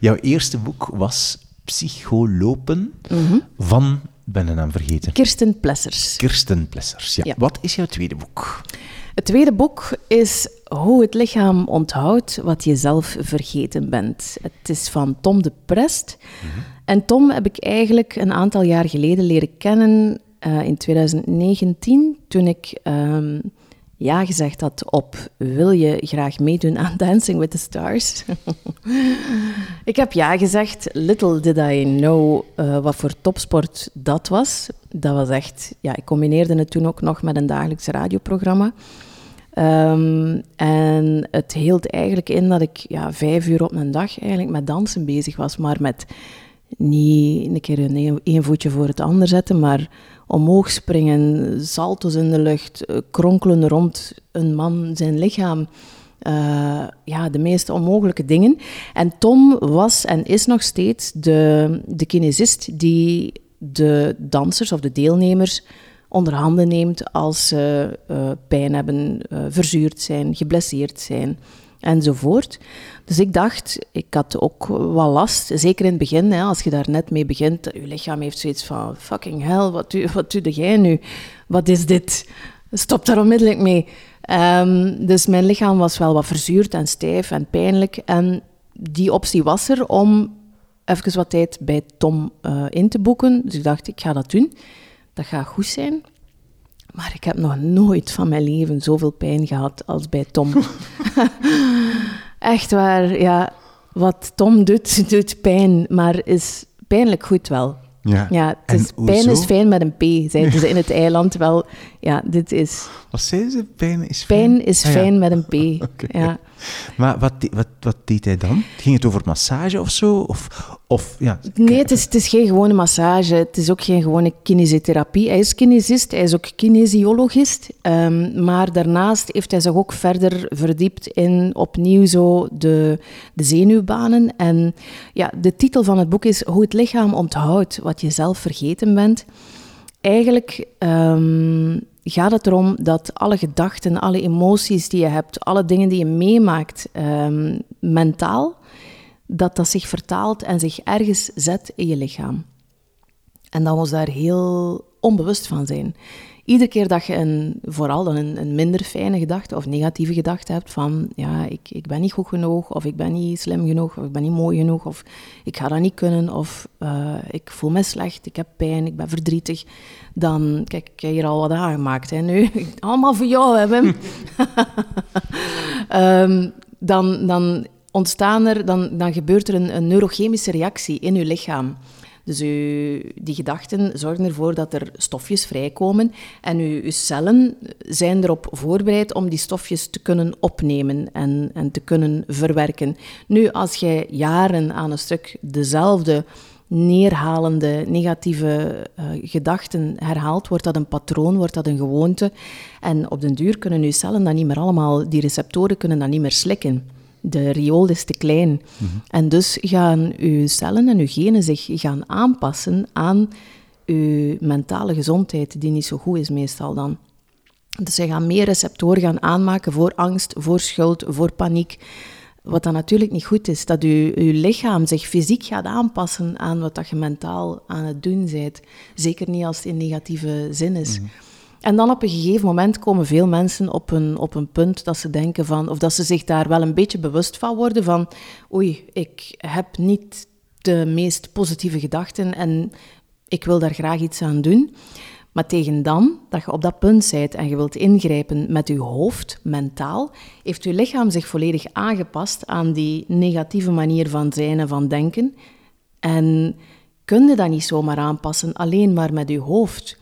Jouw eerste boek was Psycholopen Mhm. van, ben de naam vergeten, Kirsten Plessers. Kirsten Plessers. Ja. Ja. Wat is jouw tweede boek? Het tweede boek is Hoe het lichaam onthoudt wat je zelf vergeten bent. Het is van Tom de Prest. En Tom heb ik eigenlijk een aantal jaar geleden leren kennen, eh, in 2019, toen ik ehm, ja gezegd had op wil je graag meedoen aan Dancing with the Stars? ik heb ja gezegd. Little did I know eh, wat voor topsport dat was. Dat was echt, ja, ik combineerde het toen ook nog met een dagelijks radioprogramma. Ehm, en het hield eigenlijk in dat ik ja, vijf uur op een dag eigenlijk met dansen bezig was, maar met niet een keer een, een, voetje voor het ander zetten, maar omhoog springen, salto's in de lucht, eh, kronkelen rond een man zijn lichaam. Eh, ja, de meest onmogelijke dingen. En Tom was en is nog steeds de, de kinesist die de dansers of de deelnemers onder handen neemt als ze eh, pijn hebben, verzuurd zijn, geblesseerd zijn enzovoort. Dus ik dacht, ik had ook wel last, zeker in het begin, hè, als je daar net mee begint, je lichaam heeft zoiets van, fucking hell, wat doe, wat doe jij nu? Wat is dit? Stop daar onmiddellijk mee. Ehm, dus mijn lichaam was wel wat verzuurd en stijf en pijnlijk. En die optie was er om even wat tijd bij Tom eh, in te boeken. Dus ik dacht, ik ga dat doen. Dat gaat goed zijn. Maar ik heb nog nooit van mijn leven zoveel pijn gehad als bij Tom. Echt waar, ja. Wat Tom doet, doet pijn, maar is pijnlijk goed wel. Ja. Ja, het En is, pijn is fijn met een P, zeiden ze in het eiland wel. Ja, dit is... Wat zei ze? Pijn is fijn? Pijn is Ah, ja. fijn met een P. Oké. Ja. Maar wat, wat, wat deed hij dan? Ging het over massage of zo? Of, of ja, Nee, het is, het is geen gewone massage. Het is ook geen gewone kinesiotherapie. Hij is kinesist, hij is ook kinesiologist. Ehm, maar daarnaast heeft hij zich ook verder verdiept in opnieuw zo de, de zenuwbanen. En ja, de titel van het boek is Hoe het lichaam onthoudt wat je zelf vergeten bent. Eigenlijk ehm, gaat het erom dat alle gedachten, alle emoties die je hebt, alle dingen die je meemaakt ehm, mentaal, dat dat zich vertaalt en zich ergens zet in je lichaam. En dat we ons daar heel onbewust van zijn. Iedere keer dat je een, vooral een, een minder fijne gedachte of negatieve gedachte hebt van ja, ik, ik ben niet goed genoeg, of ik ben niet slim genoeg, of ik ben niet mooi genoeg, of ik ga dat niet kunnen, of eh, ik voel me slecht, ik heb pijn, ik ben verdrietig, dan, kijk, ik heb hier al wat aangemaakt hè, nu. Allemaal voor jou, hè, Wim. Ehm, dan, dan ontstaan er, dan, dan gebeurt er een, een neurochemische reactie in uw lichaam. Dus die gedachten zorgen ervoor dat er stofjes vrijkomen en uw, uw cellen zijn erop voorbereid om die stofjes te kunnen opnemen en, en te kunnen verwerken. Nu, als jij jaren aan een stuk dezelfde neerhalende negatieve eh, gedachten herhaalt, wordt dat een patroon, wordt dat een gewoonte. En op den duur kunnen uw cellen dat niet meer allemaal, die receptoren kunnen dat niet meer slikken. De riool is te klein. Mhm. En dus gaan uw cellen en uw genen zich gaan aanpassen aan uw mentale gezondheid, die niet zo goed is meestal dan. Dus ze gaan meer receptoren gaan aanmaken voor angst, voor schuld, voor paniek. Wat dan natuurlijk niet goed is, dat je, je lichaam zich fysiek gaat aanpassen aan wat dat je mentaal aan het doen bent. Zeker niet als het in negatieve zin is. En dan op een gegeven moment komen veel mensen op een, op een punt dat ze denken van, of dat ze zich daar wel een beetje bewust van worden van, oei, ik heb niet de meest positieve gedachten en ik wil daar graag iets aan doen. Maar tegen dan, dat je op dat punt bent en je wilt ingrijpen met je hoofd, mentaal, heeft je lichaam zich volledig aangepast aan die negatieve manier van zijn en van denken. En kun je dat niet zomaar aanpassen, alleen maar met je hoofd.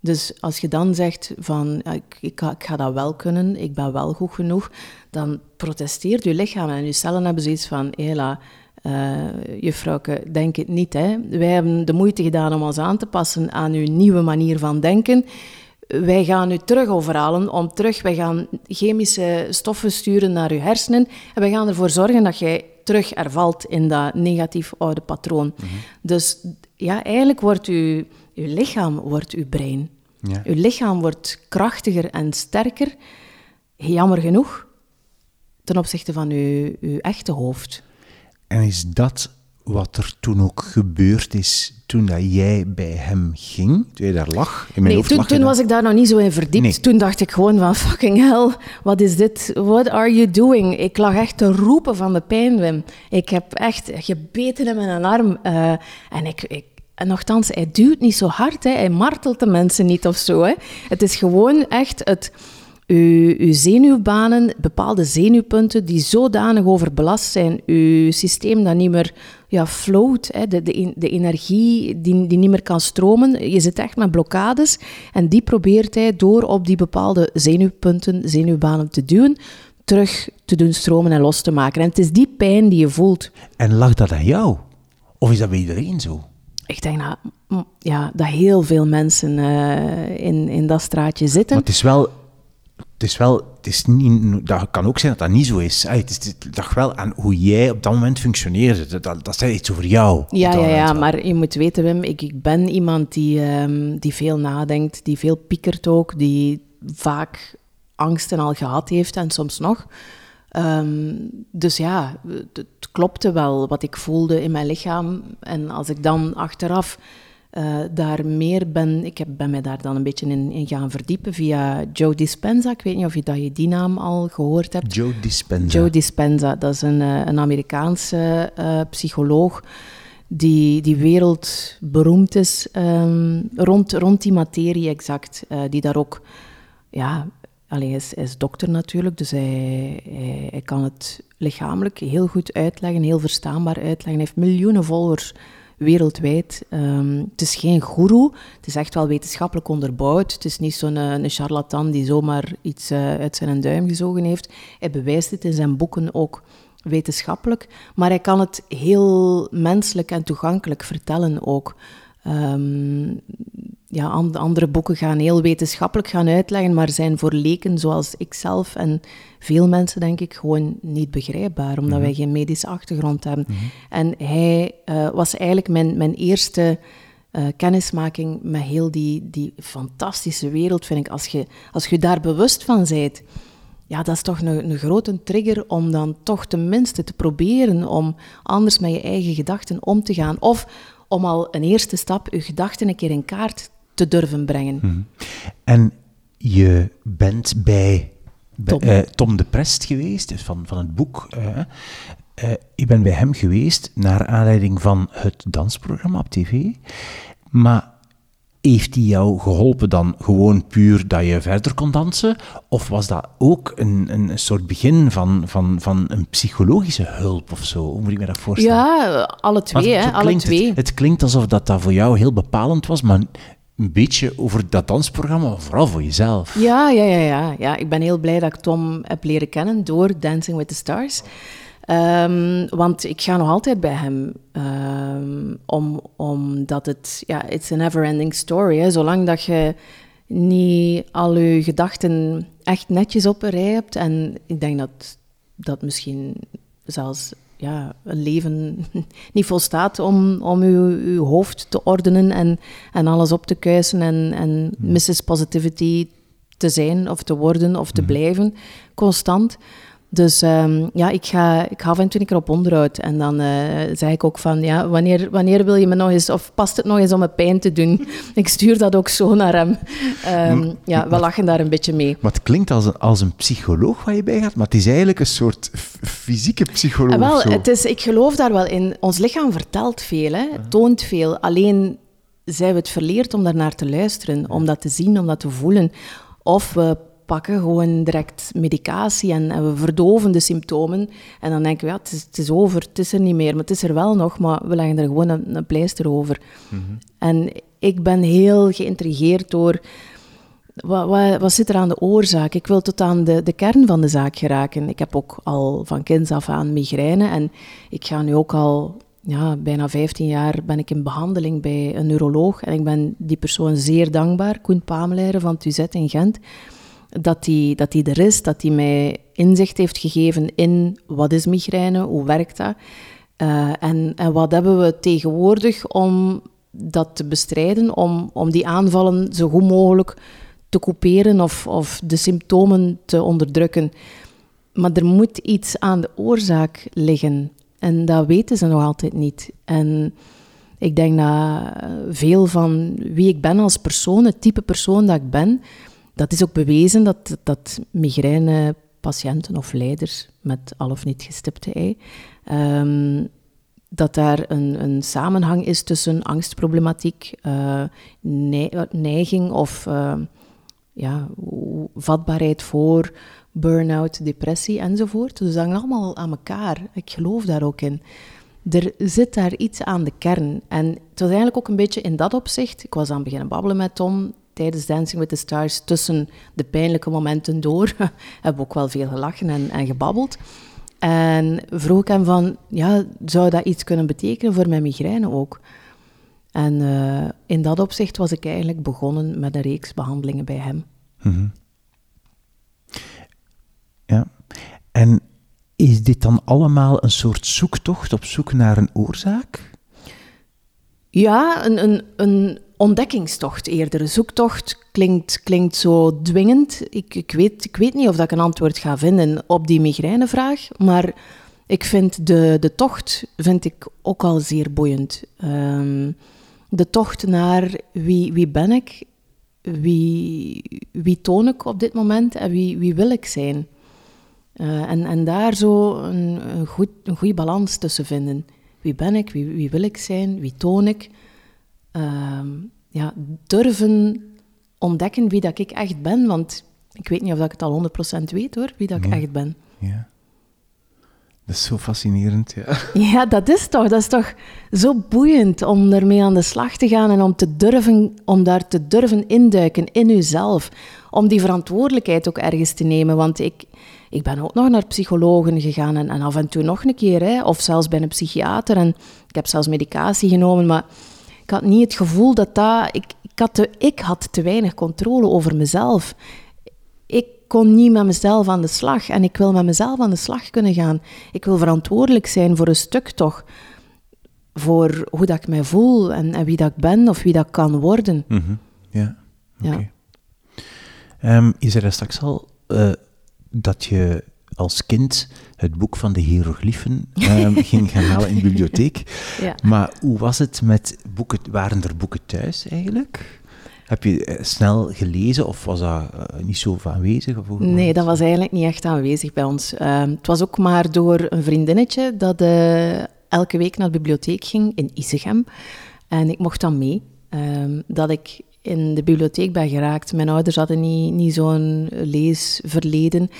Dus als je dan zegt van, ik, ik, ga, ik ga dat wel kunnen, ik ben wel goed genoeg, dan protesteert je lichaam en je cellen hebben zoiets van, hela, uh, juffrouwke, denk het niet. Hè. Wij hebben de moeite gedaan om ons aan te passen aan uw nieuwe manier van denken. Wij gaan u terug overhalen om terug, wij gaan chemische stoffen sturen naar uw hersenen en wij gaan ervoor zorgen dat jij terug ervalt in dat negatief oude patroon. Mhm. Dus ja, eigenlijk wordt uw, uw lichaam wordt uw brein. Ja. Uw lichaam wordt krachtiger en sterker, jammer genoeg, ten opzichte van uw, uw echte hoofd. En is dat wat er toen ook gebeurd is toen dat jij bij hem ging? Toen je daar lag? In mijn nee, hoofd toen, lag toen was ik daar nog niet zo in verdiept. Nee. Toen dacht ik gewoon van fucking hell, wat is dit? What are you doing? Ik lag echt te roepen van de pijn, Wim. Ik heb echt gebeten in mijn arm. eh, en ik... ik en nogthans, hij duwt niet zo hard, hè. hij martelt de mensen niet of zo. Het is gewoon echt het, uw, uw zenuwbanen, bepaalde zenuwpunten die zodanig overbelast zijn, uw systeem dat niet meer ja, float, hè, de, de, de energie die, die niet meer kan stromen. Je zit echt met blokkades en die probeert hij door op die bepaalde zenuwpunten, zenuwbanen te duwen, terug te doen stromen en los te maken. En het is die pijn die je voelt. En lag dat aan jou? Of is dat bij iedereen zo? Ik denk dat, mm, ja, dat heel veel mensen eh, in, in dat straatje zitten. Maar het is wel... Het is wel... Het is niet, dat kan ook zijn dat dat niet zo is. Het is het lag wel aan hoe jij op dat moment functioneerde. Dat, dat, dat zei iets over jou. Ja, ja, ja, wel. maar je moet weten, Wim, ik, ik ben iemand die, ehm, die veel nadenkt, die veel piekert ook, die vaak angsten al gehad heeft en soms nog. Ehm, dus ja, het, klopte wel wat ik voelde in mijn lichaam. En als ik dan achteraf eh, daar meer ben, ik heb, ben mij daar dan een beetje in, in gaan verdiepen via Joe Dispenza. Ik weet niet of je, dat je die naam al gehoord hebt. Joe Dispenza. Joe Dispenza, dat is een, eh, een Amerikaanse eh, psycholoog die, die wereldberoemd is ehm, rond, rond die materie exact. die daar ook, ja, allee, hij, is, dokter natuurlijk, dus hij, hij, hij kan het lichamelijk heel goed uitleggen, heel verstaanbaar uitleggen. Hij heeft miljoenen volgers wereldwijd. Ehm, het is geen goeroe, het is echt wel wetenschappelijk onderbouwd. Het is niet zo'n eh, een charlatan die zomaar iets eh, uit zijn duim gezogen heeft. Hij bewijst het in zijn boeken ook wetenschappelijk, maar hij kan het heel menselijk en toegankelijk vertellen ook. Ehm, ja, an- andere boeken gaan heel wetenschappelijk gaan uitleggen, maar zijn voor leken zoals ikzelf en veel mensen, denk ik, gewoon niet begrijpbaar, omdat wij geen medische achtergrond hebben. En hij eh, was eigenlijk mijn, mijn eerste eh, kennismaking met heel die, die fantastische wereld, vind ik. Als je, als je daar bewust van bent, ja, dat is toch een, een grote trigger om dan toch tenminste te proberen om anders met je eigen gedachten om te gaan. Of om al een eerste stap je gedachten een keer in kaart te durven brengen. En je bent bij, bij Tom. eh, Tom de Prest geweest, dus van, van het boek. eh, eh, je bent bij hem geweest naar aanleiding van het dansprogramma op tv. Maar heeft hij jou geholpen dan gewoon puur dat je verder kon dansen? Of was dat ook een, een soort begin van, van, van een psychologische hulp of zo? Hoe moet ik me dat voorstellen? Ja, alle twee, hè, alle klinkt twee. Het, het klinkt alsof dat, dat voor jou heel bepalend was, maar een beetje over dat dansprogramma, vooral voor jezelf. Ja, ja, ja, ja, ja. Ik ben heel blij dat ik Tom heb leren kennen door Dancing with the Stars. Ehm, want ik ga nog altijd bij hem, ehm, om, omdat het, ja, it's a never-ending story. Zolang dat je niet al je gedachten echt netjes op een rij hebt, en ik denk dat dat misschien zelfs ja, een leven niet volstaat om, om uw, uw hoofd te ordenen en, en alles op te kuisen en, en Mrs. Positivity te zijn of te worden of te blijven, constant. Dus ehm, ja, ik ga, ik ga af en toe een keer op onderhoud. En dan uh, zeg ik ook van, ja, wanneer, wanneer wil je me nog eens... Of past het nog eens om me pijn te doen? ik stuur dat ook zo naar hem. Um, ja, we lachen daar een beetje mee. Maar het klinkt als een, als een psycholoog waar je bij gaat, maar het is eigenlijk een soort fysieke psycholoog. En wel, het is, ik geloof daar wel in. Ons lichaam vertelt veel, hè, toont veel. Alleen zijn we het verleerd om daar naar te luisteren, om dat te zien, om dat te voelen. Of we pakken gewoon direct medicatie en, we verdoven de symptomen. En dan denken we, ja, het is, het is, over, het is er niet meer. Maar het is er wel nog, maar we leggen er gewoon een, een pleister over. Mhm. En ik ben heel geïntrigeerd door... Wat, wat, wat, zit er aan de oorzaak? Ik wil tot aan de, de kern van de zaak geraken. Ik heb ook al van kinds af aan migraine. En ik ga nu ook al ja, bijna 15 jaar ben ik in behandeling bij een neuroloog. En ik ben die persoon zeer dankbaar, Koen Pamelaire van Tuzet in Gent dat die, dat die er is, dat hij mij inzicht heeft gegeven in wat is migraine, hoe werkt dat uh, en, en wat hebben we tegenwoordig om dat te bestrijden, om, om die aanvallen zo goed mogelijk te couperen of, of de symptomen te onderdrukken. Maar er moet iets aan de oorzaak liggen. En dat weten ze nog altijd niet. En ik denk dat veel van wie ik ben als persoon, het type persoon dat ik ben, dat is ook bewezen dat, dat migrainepatiënten of leiders met al of niet gestipte ei, um, dat daar een, een, samenhang is tussen angstproblematiek, uh, neiging of uh, ja, vatbaarheid voor burn-out, depressie enzovoort. Dus dat hangt allemaal aan elkaar. Ik geloof daar ook in. Er zit daar iets aan de kern. En het was eigenlijk ook een beetje in dat opzicht. Ik was aan het beginnen babbelen met Tom tijdens Dancing with the Stars, tussen de pijnlijke momenten door, hebben we ook wel veel gelachen en, en gebabbeld. En vroeg ik hem van, ja, zou dat iets kunnen betekenen voor mijn migraine ook? En uh, in dat opzicht was ik eigenlijk begonnen met een reeks behandelingen bij hem. Mm Ja, en is dit dan allemaal een soort zoektocht op zoek naar een oorzaak? Ja, een, een, een ontdekkingstocht eerder. Zoektocht klinkt, klinkt zo dwingend. Ik, ik, weet, ik weet niet of ik een antwoord ga vinden op die migrainevraag, maar ik vind de, de tocht vind ik ook al zeer boeiend. Um, de tocht naar wie, wie ben ik, wie, wie toon ik op dit moment en wie, wie wil ik zijn. Uh, en, en daar zo een, een, goed, een goede balans tussen vinden. Wie ben ik, wie, wie wil ik zijn, wie toon ik uh, ja, durven ontdekken wie dat ik echt ben. Want ik weet niet of ik het al 100% weet hoor, wie dat ik echt ben. Ja. Dat is zo fascinerend, ja. Ja, dat is toch. Dat is toch zo boeiend om ermee aan de slag te gaan en om, te durven, om daar te durven induiken in uzelf. Om die verantwoordelijkheid ook ergens te nemen. Want ik, ik ben ook nog naar psychologen gegaan en, en af en toe nog een keer. Hè, of zelfs bij een psychiater. En ik heb zelfs medicatie genomen, maar ik had niet het gevoel dat dat... Ik, ik, had te, ik had te weinig controle over mezelf. Ik kon niet met mezelf aan de slag. En ik wil met mezelf aan de slag kunnen gaan. Ik wil verantwoordelijk zijn voor een stuk toch. Voor hoe dat ik mij voel en, en wie dat ik ben of wie dat kan worden. Mm -hmm. Ja, oké. Ja. Um, je zei straks al uh, dat je als kind het boek van de hieroglyphen um, ging gaan halen in de bibliotheek. Ja. Maar hoe was het met boeken? Waren er boeken thuis eigenlijk? Heb je eh, snel gelezen of was dat uh, niet zo aanwezig? Nee, dat was eigenlijk niet echt aanwezig bij ons. Uh, het was ook maar door een vriendinnetje dat uh, elke week naar de bibliotheek ging in Isegem. En ik mocht dan mee. Ehm, dat ik in de bibliotheek ben geraakt. Mijn ouders hadden niet, niet zo'n leesverleden.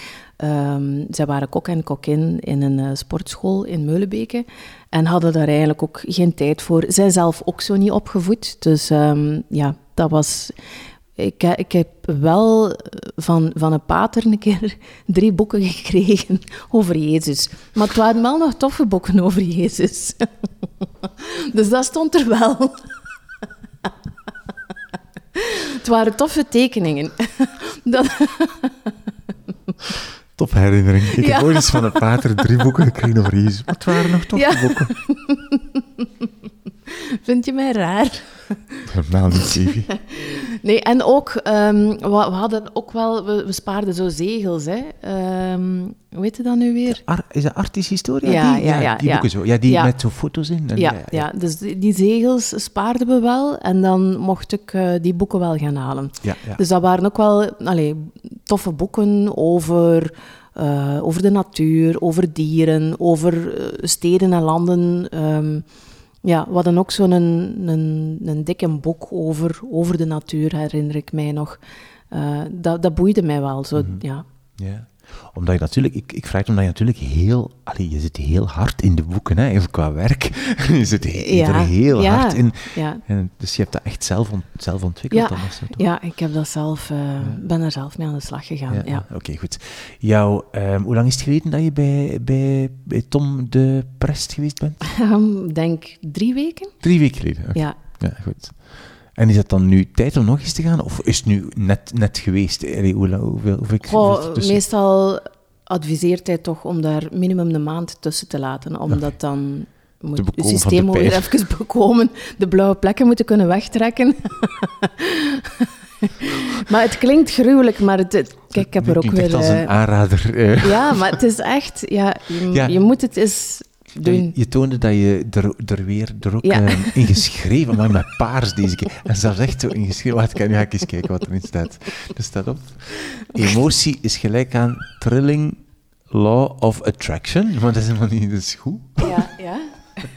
Um, zij waren kok en kokin in een uh, sportschool in Meulenbeke en hadden daar eigenlijk ook geen tijd voor. Zij zelf ook zo niet opgevoed. Dus um, ja, dat was... Ik, ik heb wel van, van een pater een keer drie boeken gekregen over Jezus. Maar het waren wel nog toffe boeken over Jezus. dus dat stond er wel. Het waren toffe tekeningen. dat topherinnering. Ik Ja. heb ooit eens van een pater drie boeken gekregen over Jezus. Het waren nog toffe Ja. boeken. Vind je mij raar? Helemaal niet, Stevie. Nee, en ook, ehm, we, we hadden ook wel, we, we spaarden zo zegels, hè. Ehm, hoe heet het dan nu weer? Ar- is dat Artis Historia? Ja, die? ja, ja, die ja. boeken zo. Ja, die Ja. met zo foto's in. En, Ja, ja, dus die, die zegels spaarden we wel en dan mocht ik eh, die boeken wel gaan halen. ja, ja. Dus dat waren ook wel allee, toffe boeken over, eh, over de natuur, over dieren, over eh, steden en landen. Ehm, ja, we hadden ook zo'n een, een, een dikke boek over, over de natuur, herinner ik mij nog. Eh, dat, dat boeide mij wel. Zo, Mhm. ja. Ja. Omdat je natuurlijk, ik, ik vraag het omdat je natuurlijk heel, allee, je zit heel hard in de boeken, hè, even qua werk. je zit he- Ja, er heel ja, hard in. Ja, En, dus je hebt dat echt zelf, ont- zelf ontwikkeld Ja, dan ja, ik heb dat zelf, eh, ben er zelf mee aan de slag gegaan. Ja, Ja, Oké, goed. Jou, ehm, hoe lang is het geleden dat je bij, bij, bij Tom de Prest geweest bent? Ik denk drie weken. Drie weken geleden. Ja. Ja, goed. En is het dan nu tijd om nog eens te gaan? Of is het nu net, net geweest? Allee, hoeveel, Goh, meestal adviseert hij toch om daar minimum een maand tussen te laten, omdat dan moet het systeem weer even bekomen, de blauwe plekken moeten kunnen wegtrekken. maar het klinkt gruwelijk, maar het, het- kijk, ik heb er ook weer... echt als een eh, aanrader. eh. ja, maar het is echt, ja, je, Ja. je moet het eens doen. Je, je toonde dat je er, er weer er ook Ja. eh, in geschreven, maar met paars deze keer. En zelfs echt zo ingeschreven. Wacht, kan, nu ga ik eens kijken wat erin staat. Er staat op. Emotie is gelijk aan trilling law of attraction. Maar dat is helemaal niet, dat is goed. Ja, ja.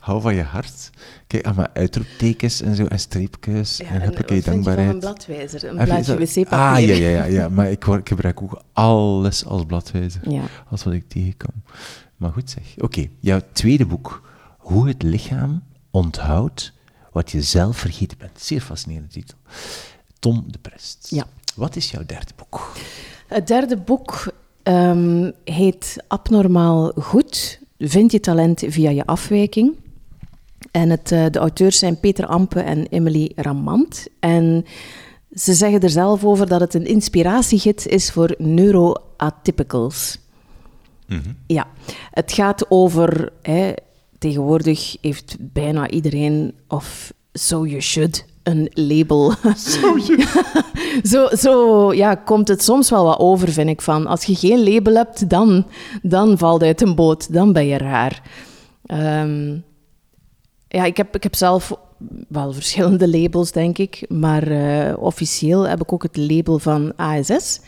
Hou van je hart. Kijk, allemaal uitroeptekens en zo, en streepjes, Ja, en heb ik dankbaarheid. een bladwijzer, een blaadje wc-papier. Ah, ja, ja, ja, ja. Maar ik gebruik ook alles als bladwijzer. Ja. Als wat ik tegenkom. Maar goed zeg. Oké, jouw tweede boek. Hoe het lichaam onthoudt wat je zelf vergeten bent. Zeer fascinerende titel. Tom de Prest. Ja. Wat is jouw derde boek? Het derde boek ehm, heet Abnormaal Goed. Vind je talent via je afwijking. En het, eh, de auteurs zijn Peter Ampe en Emily Ramant. En ze zeggen er zelf over dat het een inspiratiegids is voor neuroatypicals. Ja, het gaat over... Hè, tegenwoordig heeft bijna iedereen, of so you should, een label. zo, zo ja, komt het soms wel wat over, vind ik. Van, als je geen label hebt, dan, dan valt uit een boot. Dan ben je raar. Ehm, ja, ik heb, ik heb zelf wel verschillende labels, denk ik. Maar eh, officieel heb ik ook het label van ASS.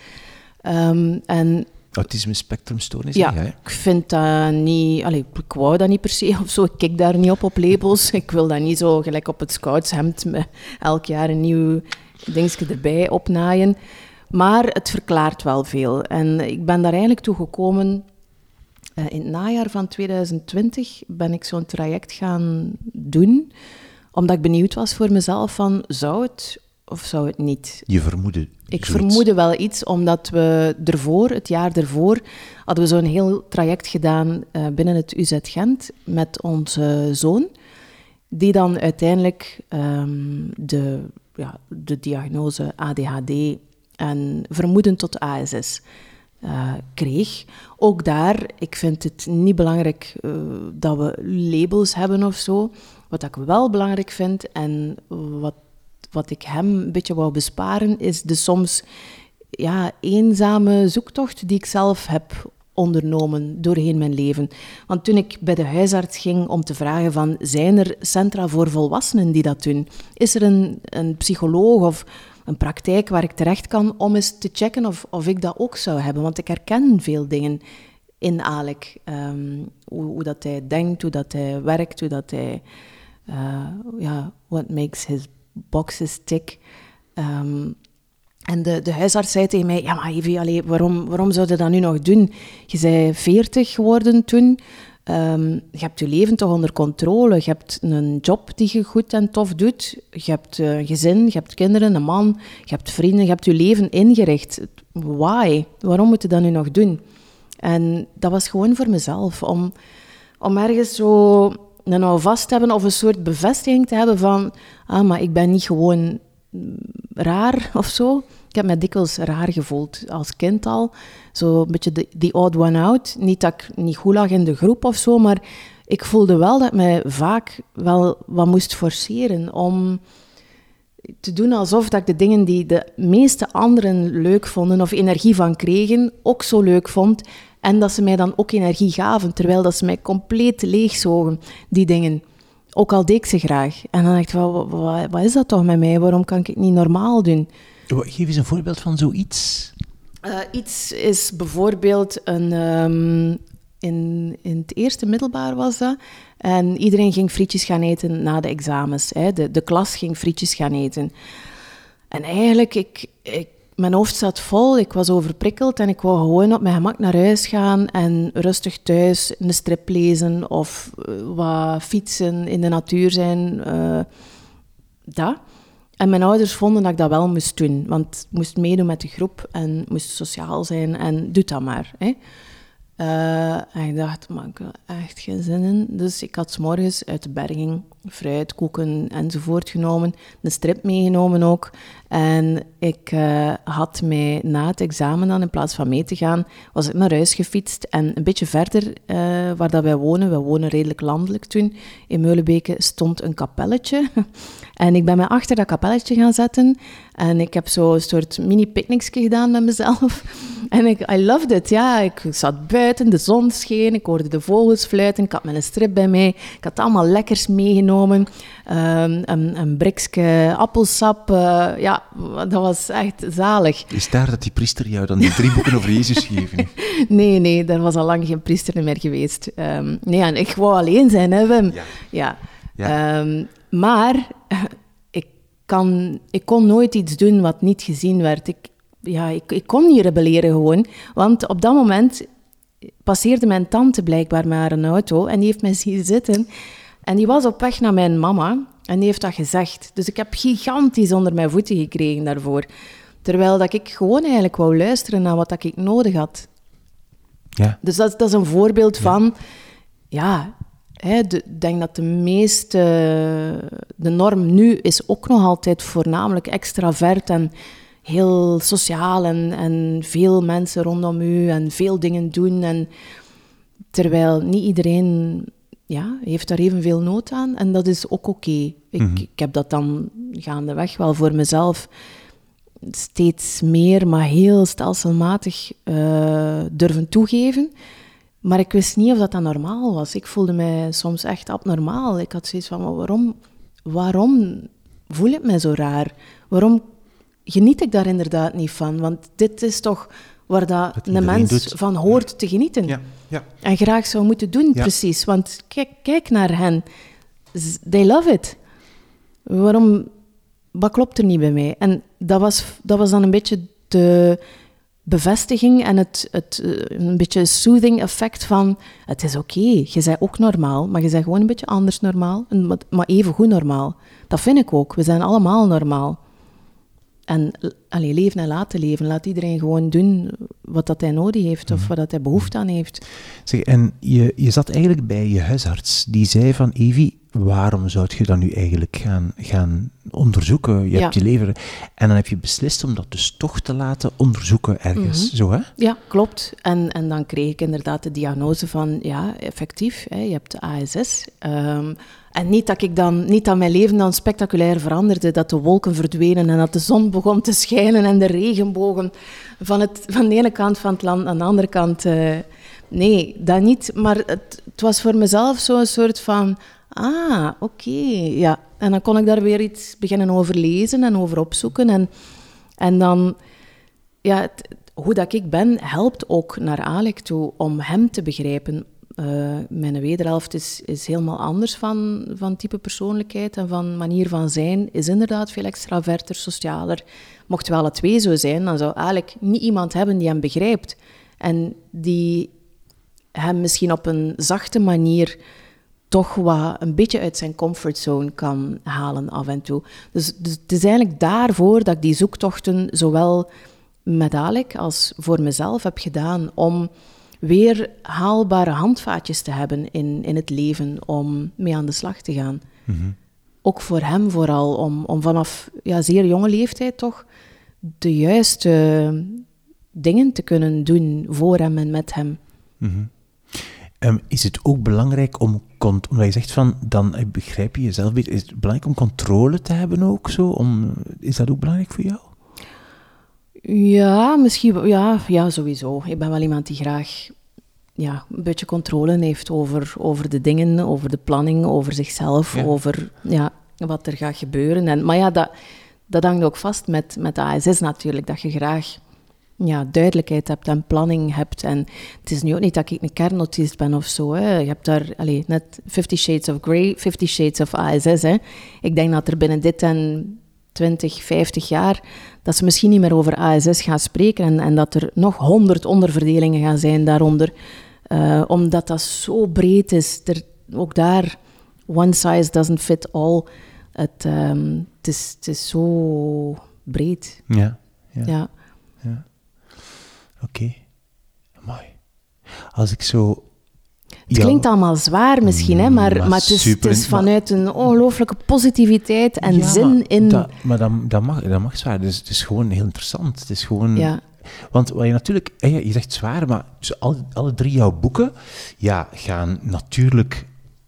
Ehm, en Autisme spectrumstoornis, ja, jij? ik vind dat niet... Allee, ik wou dat niet per se of zo. Ik kijk daar niet op, op labels. Ik wil dat niet zo gelijk op het scoutshemd met elk jaar een nieuw dingetje erbij opnaaien. Maar het verklaart wel veel. En ik ben daar eigenlijk toe gekomen... eh, in het najaar van 2020 ben ik zo'n traject gaan doen, omdat ik benieuwd was voor mezelf van, zou het of zou het niet? Je vermoedde Ik zoiets. vermoedde wel iets, omdat we ervoor, het jaar ervoor, hadden we zo'n heel traject gedaan eh, binnen het UZ Gent met onze zoon, die dan uiteindelijk ehm, de, ja, de diagnose ADHD en vermoeden tot ASS eh, kreeg. Ook daar, ik vind het niet belangrijk eh, dat we labels hebben of zo. Wat ik wel belangrijk vind en wat wat ik hem een beetje wou besparen, is de soms ja, eenzame zoektocht die ik zelf heb ondernomen doorheen mijn leven. Want toen ik bij de huisarts ging om te vragen van, zijn er centra voor volwassenen die dat doen? Is er een, een psycholoog of een praktijk waar ik terecht kan om eens te checken of, of ik dat ook zou hebben? Want ik herken veel dingen in Alec. Ehm, hoe, hoe dat hij denkt, hoe dat hij werkt, hoe dat hij... eh, ja, what makes his boxes tick. Ehm, en de, de huisarts zei tegen mij, ja maar Evie, allee, waarom, waarom zou je dat nu nog doen? Je zei 40 geworden toen. Ehm, je hebt je leven toch onder controle. Je hebt een job die je goed en tof doet. Je hebt eh, een gezin, je hebt kinderen, een man. Je hebt vrienden, je hebt je leven ingericht. Why? Waarom moet je dat nu nog doen? En dat was gewoon voor mezelf. Om, om ergens zo een houvast te hebben of een soort bevestiging te hebben van... Ah, maar ik ben niet gewoon raar of zo. Ik heb me dikwijls raar gevoeld als kind al. Zo een beetje the odd one out. Niet dat ik niet goed lag in de groep of zo, maar ik voelde wel dat ik mij vaak wel wat moest forceren om te doen alsof dat ik de dingen die de meeste anderen leuk vonden of energie van kregen, ook zo leuk vond. En dat ze mij dan ook energie gaven, terwijl dat ze mij compleet leegzogen, die dingen. Ook al deed ik ze graag. En dan dacht ik, wat, wat, wat is dat toch met mij? Waarom kan ik het niet normaal doen? Geef eens een voorbeeld van zoiets. Uh, iets is bijvoorbeeld een... Um, in, in het eerste middelbaar was dat. En iedereen ging frietjes gaan eten na de examens. Hè. De, de klas ging frietjes gaan eten. En eigenlijk, ik, ik, mijn hoofd zat vol, ik was overprikkeld en ik wou gewoon op mijn gemak naar huis gaan en rustig thuis een strip lezen of uh, wat fietsen in de natuur zijn. Uh. En mijn ouders vonden dat ik dat wel moest doen, want ik moest meedoen met de groep en moest sociaal zijn en doe dat maar. Hè. Uh, en ik dacht, maar ik heb echt geen zin in. Dus ik had s morgens uit de berging fruit, koeken enzovoort genomen. Een strip meegenomen ook. En ik uh, had mij na het examen dan, in plaats van mee te gaan, was ik naar huis gefietst. En een beetje verder, uh, waar dat wij wonen, we wonen redelijk landelijk toen, in Meulenbeke stond een kapelletje. en ik ben mij achter dat kapelletje gaan zetten. En ik heb zo een soort mini-picknickje gedaan met mezelf. En ik, I loved it, ja. Ik zat buiten, de zon scheen, ik hoorde de vogels fluiten, ik had mijn strip bij mij. Ik had allemaal lekkers meegenomen. Um, een, een brikske appelsap, uh, ja, dat was echt zalig. Is daar dat die priester jou dan die drie boeken over Jezus geven nee, nee, daar was al lang geen priester meer geweest. Um, nee, en ik wou alleen zijn, hè, Wim. Ja. ja. ja. Um, maar ik, kan, ik kon nooit iets doen wat niet gezien werd. Ik, ja, ik, ik kon niet rebelleren gewoon. Want op dat moment passeerde mijn tante blijkbaar maar een auto en die heeft mij zien zitten. En die was op weg naar mijn mama en die heeft dat gezegd. Dus ik heb gigantisch onder mijn voeten gekregen daarvoor. Terwijl dat ik gewoon eigenlijk wou luisteren naar wat dat ik nodig had. Ja. Dus dat, dat is een voorbeeld van... Ja, ik denk dat de meeste... De norm nu is ook nog altijd voornamelijk extravert en heel sociaal en, en veel mensen rondom u en veel dingen doen. En, terwijl niet iedereen ja, heeft daar evenveel nood aan en dat is ook oké. Ik, mhm. ik heb dat dan gaandeweg wel voor mezelf steeds meer, maar heel stelselmatig uh, durven toegeven. Maar ik wist niet of dat dan normaal was. Ik voelde mij soms echt abnormaal. Ik had zoiets van, waarom, waarom voel ik mij zo raar? Waarom geniet ik daar inderdaad niet van. Want dit is toch waar dat, een mens van hoort te genieten. Ja. Ja. En graag zou moeten doen, precies. Want kijk, kijk naar hen. They love it. Waarom... Wat klopt er niet bij mij? En dat was, dat was dan een beetje de bevestiging en het, het eh, een beetje soothing effect van het is oké, je bent ook normaal, maar je bent gewoon een beetje anders normaal, maar even goed normaal. Dat vind ik ook. We zijn allemaal normaal. En allee, leven en laten leven. Laat iedereen gewoon doen wat dat hij nodig heeft of mhm. wat dat hij behoefte aan heeft. Zeg, en je, je zat eigenlijk bij je huisarts. Die zei van, Evie, waarom zou je dat nu eigenlijk gaan, gaan onderzoeken? Je hebt je leven... En dan heb je beslist om dat dus toch te laten onderzoeken ergens, mhm. zo hè? Ja, klopt. En, en dan kreeg ik inderdaad de diagnose van, ja, effectief, hè, je hebt ASS. Um, en niet dat, ik dan, niet dat mijn leven dan spectaculair veranderde, dat de wolken verdwenen en dat de zon begon te schijnen en de regenbogen van, het, van de ene kant van het land aan de andere kant. Uh, nee, dat niet. Maar het, het was voor mezelf zo'n soort van, ah, oké, ja. En dan kon ik daar weer iets beginnen over lezen en over opzoeken. En, en dan, ja, hoe dat ik ben, helpt ook naar Alec toe om hem te begrijpen uh, mijn wederhelft is, is helemaal anders van, van type persoonlijkheid en van manier van zijn. Is inderdaad veel extraverter, socialer. Mocht wel het twee zo zijn, dan zou eigenlijk niet iemand hebben die hem begrijpt. En die hem misschien op een zachte manier toch wat een beetje uit zijn comfortzone kan halen af en toe. Dus, dus het is eigenlijk daarvoor dat ik die zoektochten zowel met Alec als voor mezelf heb gedaan om weer haalbare handvaatjes te hebben in, in het leven om mee aan de slag te gaan. Mhm. Ook voor hem vooral, om, om vanaf ja, zeer jonge leeftijd toch de juiste dingen te kunnen doen voor hem en met hem. Mhm. Ehm, is het ook belangrijk om, omdat je zegt van, dan eh, begrijp je jezelf beter, is het belangrijk om controle te hebben ook zo? Om, is dat ook belangrijk voor jou? Ja, misschien, ja, ja, sowieso. Ik ben wel iemand die graag ja, een beetje controle heeft over, over de dingen, over de planning, over zichzelf, over ja, wat er gaat gebeuren. En, maar ja, dat, dat hangt ook vast met, met de ASS natuurlijk, dat je graag ja, duidelijkheid hebt en planning hebt. En het is nu ook niet dat ik een kernautist ben of zo. Hè. Je hebt daar allez, net Fifty Shades of Grey, Fifty Shades of ASS. Hè. Ik denk dat er binnen dit en 20, 50 jaar, dat ze misschien niet meer over ASS gaan spreken en, en dat er nog honderd onderverdelingen gaan zijn daaronder. Uh, omdat dat zo breed is. Er, ook daar, one size doesn't fit all. Het, um, het, is, het is zo breed. Ja. ja. ja. ja. Oké. Okay. Mooi. Als ik zo het klinkt allemaal zwaar misschien, hè, maar, maar, het, is, het is vanuit een ongelooflijke positiviteit en zin in... Dat, maar dat, dat, mag, dat mag zwaar. Dus het is gewoon heel interessant. Het is gewoon... Ja. Want wat je natuurlijk... Je zegt zwaar, maar alle, alle drie jouw boeken ja, gaan natuurlijk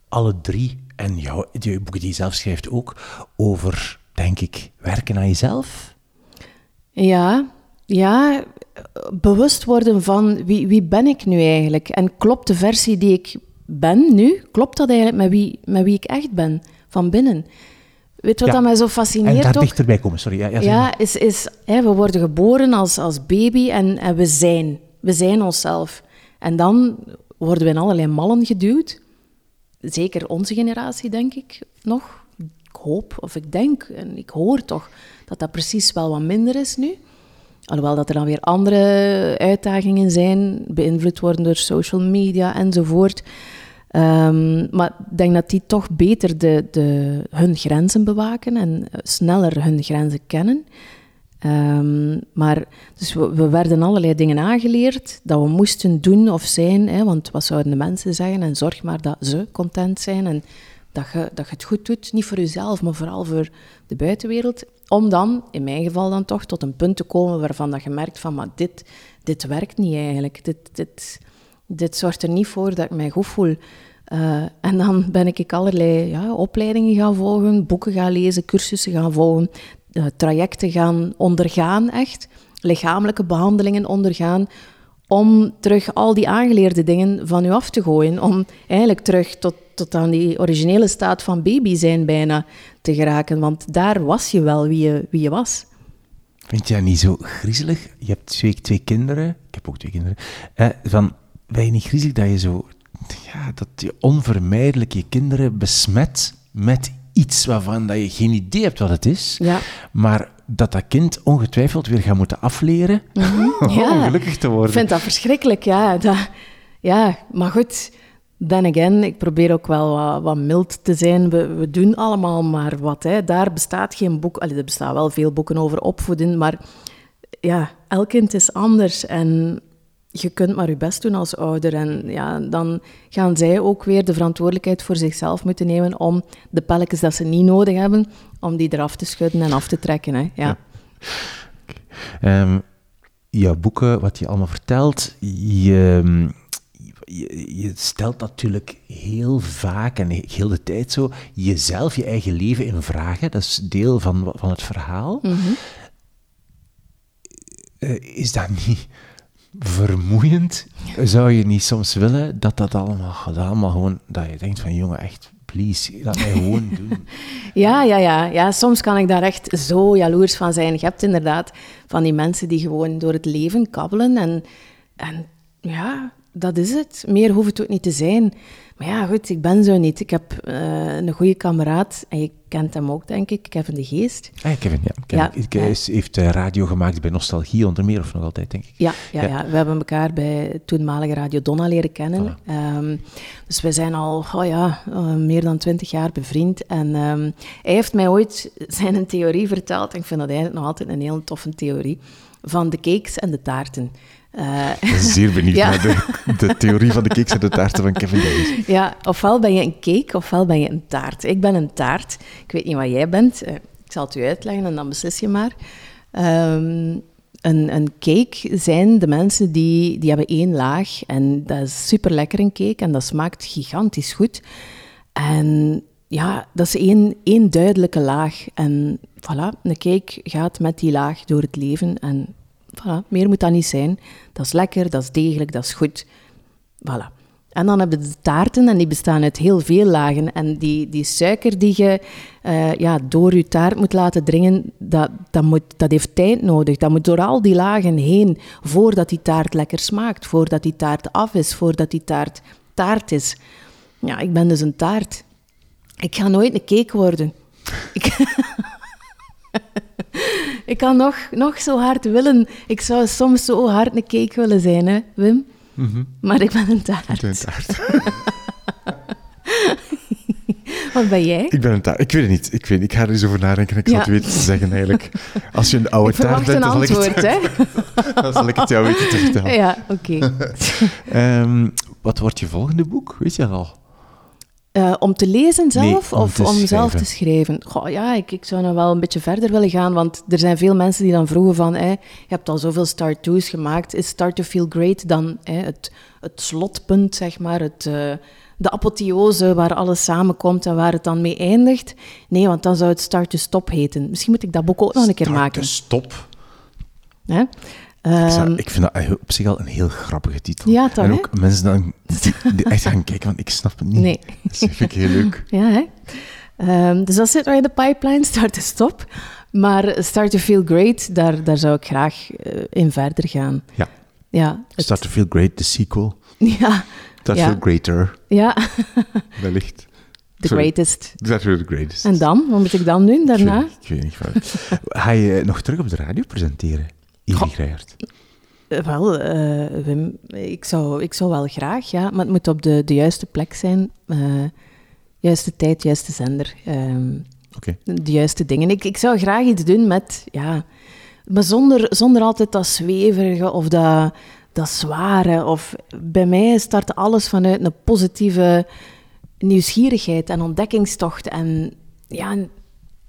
alle drie, en jouw, die boeken die je zelf schrijft ook, over, denk ik, werken aan jezelf. Ja, ja, bewust worden van wie, wie ben ik nu eigenlijk? En klopt de versie die ik ben nu, klopt dat eigenlijk met wie, met wie ik echt ben, van binnen? Weet je wat dat mij zo fascineert? En daar dichterbij komen, sorry. Ja, ja, ja is, is hè, we worden geboren als, als baby en, en we zijn. We zijn onszelf. En dan worden we in allerlei mallen geduwd. Zeker onze generatie, denk ik, nog. Ik hoop, of ik denk, en ik hoor toch, dat dat precies wel wat minder is nu. Alhoewel dat er dan weer andere uitdagingen zijn, beïnvloed worden door social media enzovoort. Um, maar ik denk dat die toch beter de, de, hun grenzen bewaken en sneller hun grenzen kennen. Um, maar dus we, we, werden allerlei dingen aangeleerd dat we moesten doen of zijn. Hè, want wat zouden de mensen zeggen? En zorg maar dat ze content zijn en dat je, dat je het goed doet. Niet voor jezelf, maar vooral voor de buitenwereld. Om dan, in mijn geval dan toch, tot een punt te komen waarvan dat je merkt van, maar dit, dit werkt niet eigenlijk. Dit, dit, dit zorgt er niet voor dat ik mij goed voel. Uh, en dan ben ik allerlei ja, opleidingen gaan volgen, boeken gaan lezen, cursussen gaan volgen, uh, trajecten gaan ondergaan, echt. Lichamelijke behandelingen ondergaan, om terug al die aangeleerde dingen van u af te gooien. Om eigenlijk terug tot, tot aan die originele staat van baby zijn bijna te geraken. Want daar was je wel wie je, wie je was. Vind je dat niet zo griezelig? Je hebt twee, twee kinderen. Ik heb ook twee kinderen. Eh, van, ben je niet griezelig dat je zo... Ja, dat je onvermijdelijk je kinderen besmet met iets waarvan dat je geen idee hebt wat het is. Ja. Maar dat dat kind ongetwijfeld weer gaat moeten afleren mm om gelukkig te worden. Ik vind dat verschrikkelijk, ja. Dat, ja, maar goed, then again, ik probeer ook wel wat, wat mild te zijn. We, we, doen allemaal maar wat. Hè. Daar bestaat geen boek... Allee, er bestaan wel veel boeken over opvoeden, maar ja, elk kind is anders. En je kunt maar je best doen als ouder. En ja, dan gaan zij ook weer de verantwoordelijkheid voor zichzelf moeten nemen om de pelletjes dat ze niet nodig hebben, om die eraf te schudden en af te trekken. Hè. Ja. ja. Um, jouw boeken, wat je allemaal vertelt, je, je, je, stelt natuurlijk heel vaak en heel de tijd zo jezelf, je eigen leven in vraag. Dat is deel van, van het verhaal. Mm is dat niet vermoeiend. Zou je niet soms willen dat dat allemaal gedaan, maar gewoon dat je denkt van jongen, echt, please, laat mij gewoon doen. Ja, ja, ja, ja. Soms kan ik daar echt zo jaloers van zijn. Je hebt inderdaad van die mensen die gewoon door het leven kabbelen en, en ja, dat is het. Meer hoeft het ook niet te zijn. Maar ja, goed, ik ben zo niet. Ik heb uh, een goede kameraad, en je kent hem ook, denk ik, Kevin de Geest. Ah, Kevin, ja. Kevin, ja, hij heeft uh, radio gemaakt bij Nostalgie onder meer, of nog altijd, denk ik. Ja, ja, ja. we hebben elkaar bij toenmalige Radio Donna leren kennen. Voilà. Um, dus we zijn al, oh ja, uh, meer dan twintig jaar bevriend. En um, hij heeft mij ooit zijn theorie verteld, en ik vind dat eigenlijk nog altijd een heel toffe theorie, van de cakes en de taarten. Uh, Zeer benieuwd naar de, de, theorie van de cakes en de taarten van Kevin Davis. Ja, ofwel ben je een cake, ofwel ben je een taart. Ik ben een taart. Ik weet niet wat jij bent. Uh, ik zal het u uitleggen en dan beslis je maar. Ehm, een, een cake zijn de mensen die, die hebben één laag en dat is super lekker een cake en dat smaakt gigantisch goed. En ja, dat is één, één duidelijke laag. En voilà, een cake gaat met die laag door het leven en voilà, meer moet dat niet zijn. Dat is lekker, dat is degelijk, dat is goed. Voilà. En dan hebben we de taarten en die bestaan uit heel veel lagen. En die, die suiker die je uh, ja, door je taart moet laten dringen, dat, dat, moet, dat heeft tijd nodig. Dat moet door al die lagen heen voordat die taart lekker smaakt. Voordat die taart af is, voordat die taart taart is. Ja, ik ben dus een taart. Ik ga nooit een cake worden. Ik, ik kan nog, nog zo hard willen. Ik zou soms zo hard een cake willen zijn, hè, Wim? Mhm. Maar ik ben een taart. een taart. Wat ben jij? Ik ben een taart. Ik weet het niet. Ik, weet, ik ga er eens over nadenken. Ik zal het weten te zeggen eigenlijk. Als je een oude taart bent, dan, zal ik het, dan zal ik het jou weten te vertellen. Ja, oké. Ehm, wat wordt je volgende boek? Weet je al? Uh, om te lezen zelf of om zelf te schrijven? Goh, ja, ik, ik zou nog wel een beetje verder willen gaan, want er zijn veel mensen die dan vroegen van, je hebt al zoveel Start To's gemaakt, is Start to Feel Great dan het, het slotpunt, zeg maar, het, uh, de apotheose waar alles samenkomt en waar het dan mee eindigt? Nee, want dan zou het Start to Stop heten. Misschien moet ik dat boek ook nog een keer maken. Start to Stop? Hè? Um, ik, vind dat op zich al een heel grappige titel. Ja, toch, En ook mensen dan, die, echt gaan kijken, want ik snap het niet. Nee. Dat vind ik heel leuk. Ja, hè? Um, dus dat zit wel in de pipeline, Start to Stop. Maar Start to Feel Great, daar, daar zou ik graag uh, in verder gaan. Ja. ja het... Start to Feel Great, de sequel. Ja. Start ja. Feel Greater. Ja. Wellicht. The Sorry. greatest. That the greatest. En dan? Wat moet ik dan doen daarna? Ik weet, ik weet niet. Ga je nog terug op de radio presenteren? Ivy Grijert. Wel, uh, Wim, ik zou, ik zou wel graag, ja. Maar het moet op de, de juiste plek zijn. Uh, juiste tijd, juiste zender. Um, okay. De juiste dingen. Ik, ik zou graag iets doen met, ja... Maar zonder, zonder altijd dat zweverige of dat, dat zware. Of bij mij start alles vanuit een positieve nieuwsgierigheid en ontdekkingstocht. En ja,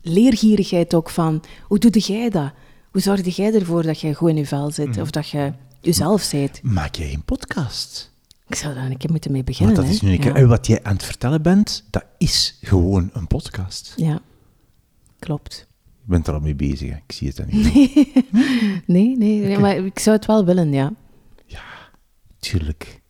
leergierigheid ook van, hoe doe jij dat? Hoe zorg jij ervoor dat jij goed in je vel zit? Mhm. Of dat je jezelf bent? Maak jij een podcast? Ik zou daar een keer moeten mee beginnen. Want dat is nu een keer, ja. wat jij aan het vertellen bent, dat is gewoon een podcast. Ja, klopt. Je bent er al mee bezig, hè? ik zie het dan niet. Nee, nee, nee, nee maar ik zou het wel willen, ja. Ja, tuurlijk.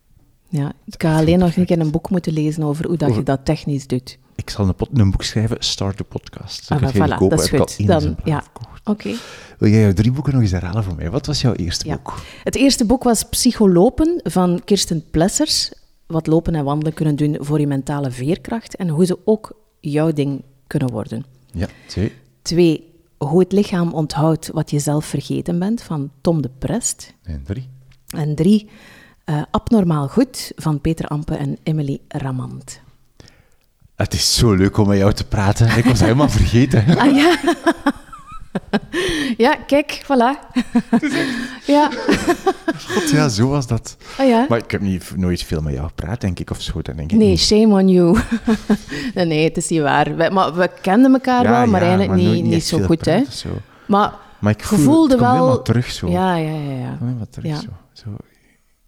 Ja, ik ga alleen nog een keer een boek moeten lezen over hoe dat Over- je dat technisch doet. Ik zal een, pot- een boek schrijven, Start the Podcast. Ah, je voilà, kopen, dat is goed. Dan- ja. Oké. Wil jij jouw drie boeken nog eens herhalen voor mij? Wat was jouw eerste Ja. boek? Het eerste boek was Psycholopen van Kirsten Plessers. Wat lopen en wandelen kunnen doen voor je mentale veerkracht en hoe ze ook jouw ding kunnen worden. Ja, twee. Twee, hoe het lichaam onthoudt wat je zelf vergeten bent van Tom de Prest. En drie. En drie, eh, Abnormaal Goed van Peter Ampe en Emily Ramand. Het is zo leuk om met jou te praten. Ik was helemaal vergeten. Ah ja. ja, kijk, voilà. ja. God, ja, zo was dat. Oh ja. Maar ik heb niet, nooit veel met jou gepraat, denk ik, of zo. Dan denk ik Nee, niet. shame on you. nee, nee, het is niet waar. We, maar we kenden elkaar Ja, wel, maar ja, eigenlijk niet, niet zo goed, hè. Zo. Maar Maar ik voelde wel- helemaal terug zo. ja, ja, ja, ja. Helemaal terug Ja. zo. zo.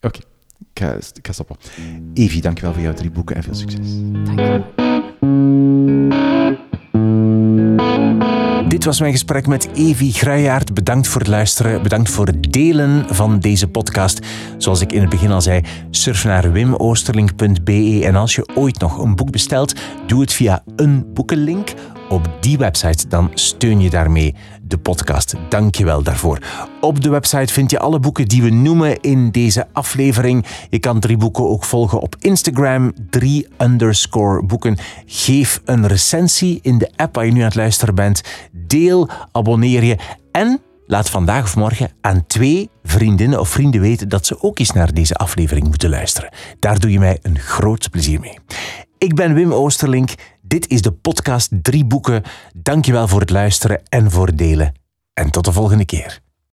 Oké, ik, ga, ik ga stoppen. Evie, dankjewel voor jouw drie boeken en veel succes. Dank je. Dit was mijn gesprek met Evi Gruijaert. Bedankt voor het luisteren. Bedankt voor het delen van deze podcast. Zoals ik in het begin al zei, surf naar wimoosterlink.be en als je ooit nog een boek bestelt, doe het via een boekenlink op die website. Dan steun je daarmee de podcast. Dank je wel daarvoor. Op de website vind je alle boeken die we noemen in deze aflevering. Je kan drie boeken ook volgen op Instagram, drie underscore boeken. Geef een recensie in de app waar je nu aan het luisteren bent. Deel, abonneer je en laat vandaag of morgen aan twee vriendinnen of vrienden weten dat ze ook eens naar deze aflevering moeten luisteren. Daar doe je mij een groot plezier mee. Ik ben Wim Oosterlink. Dit is de podcast Drie Boeken. Dankjewel voor het luisteren en voor het delen. En tot de volgende keer.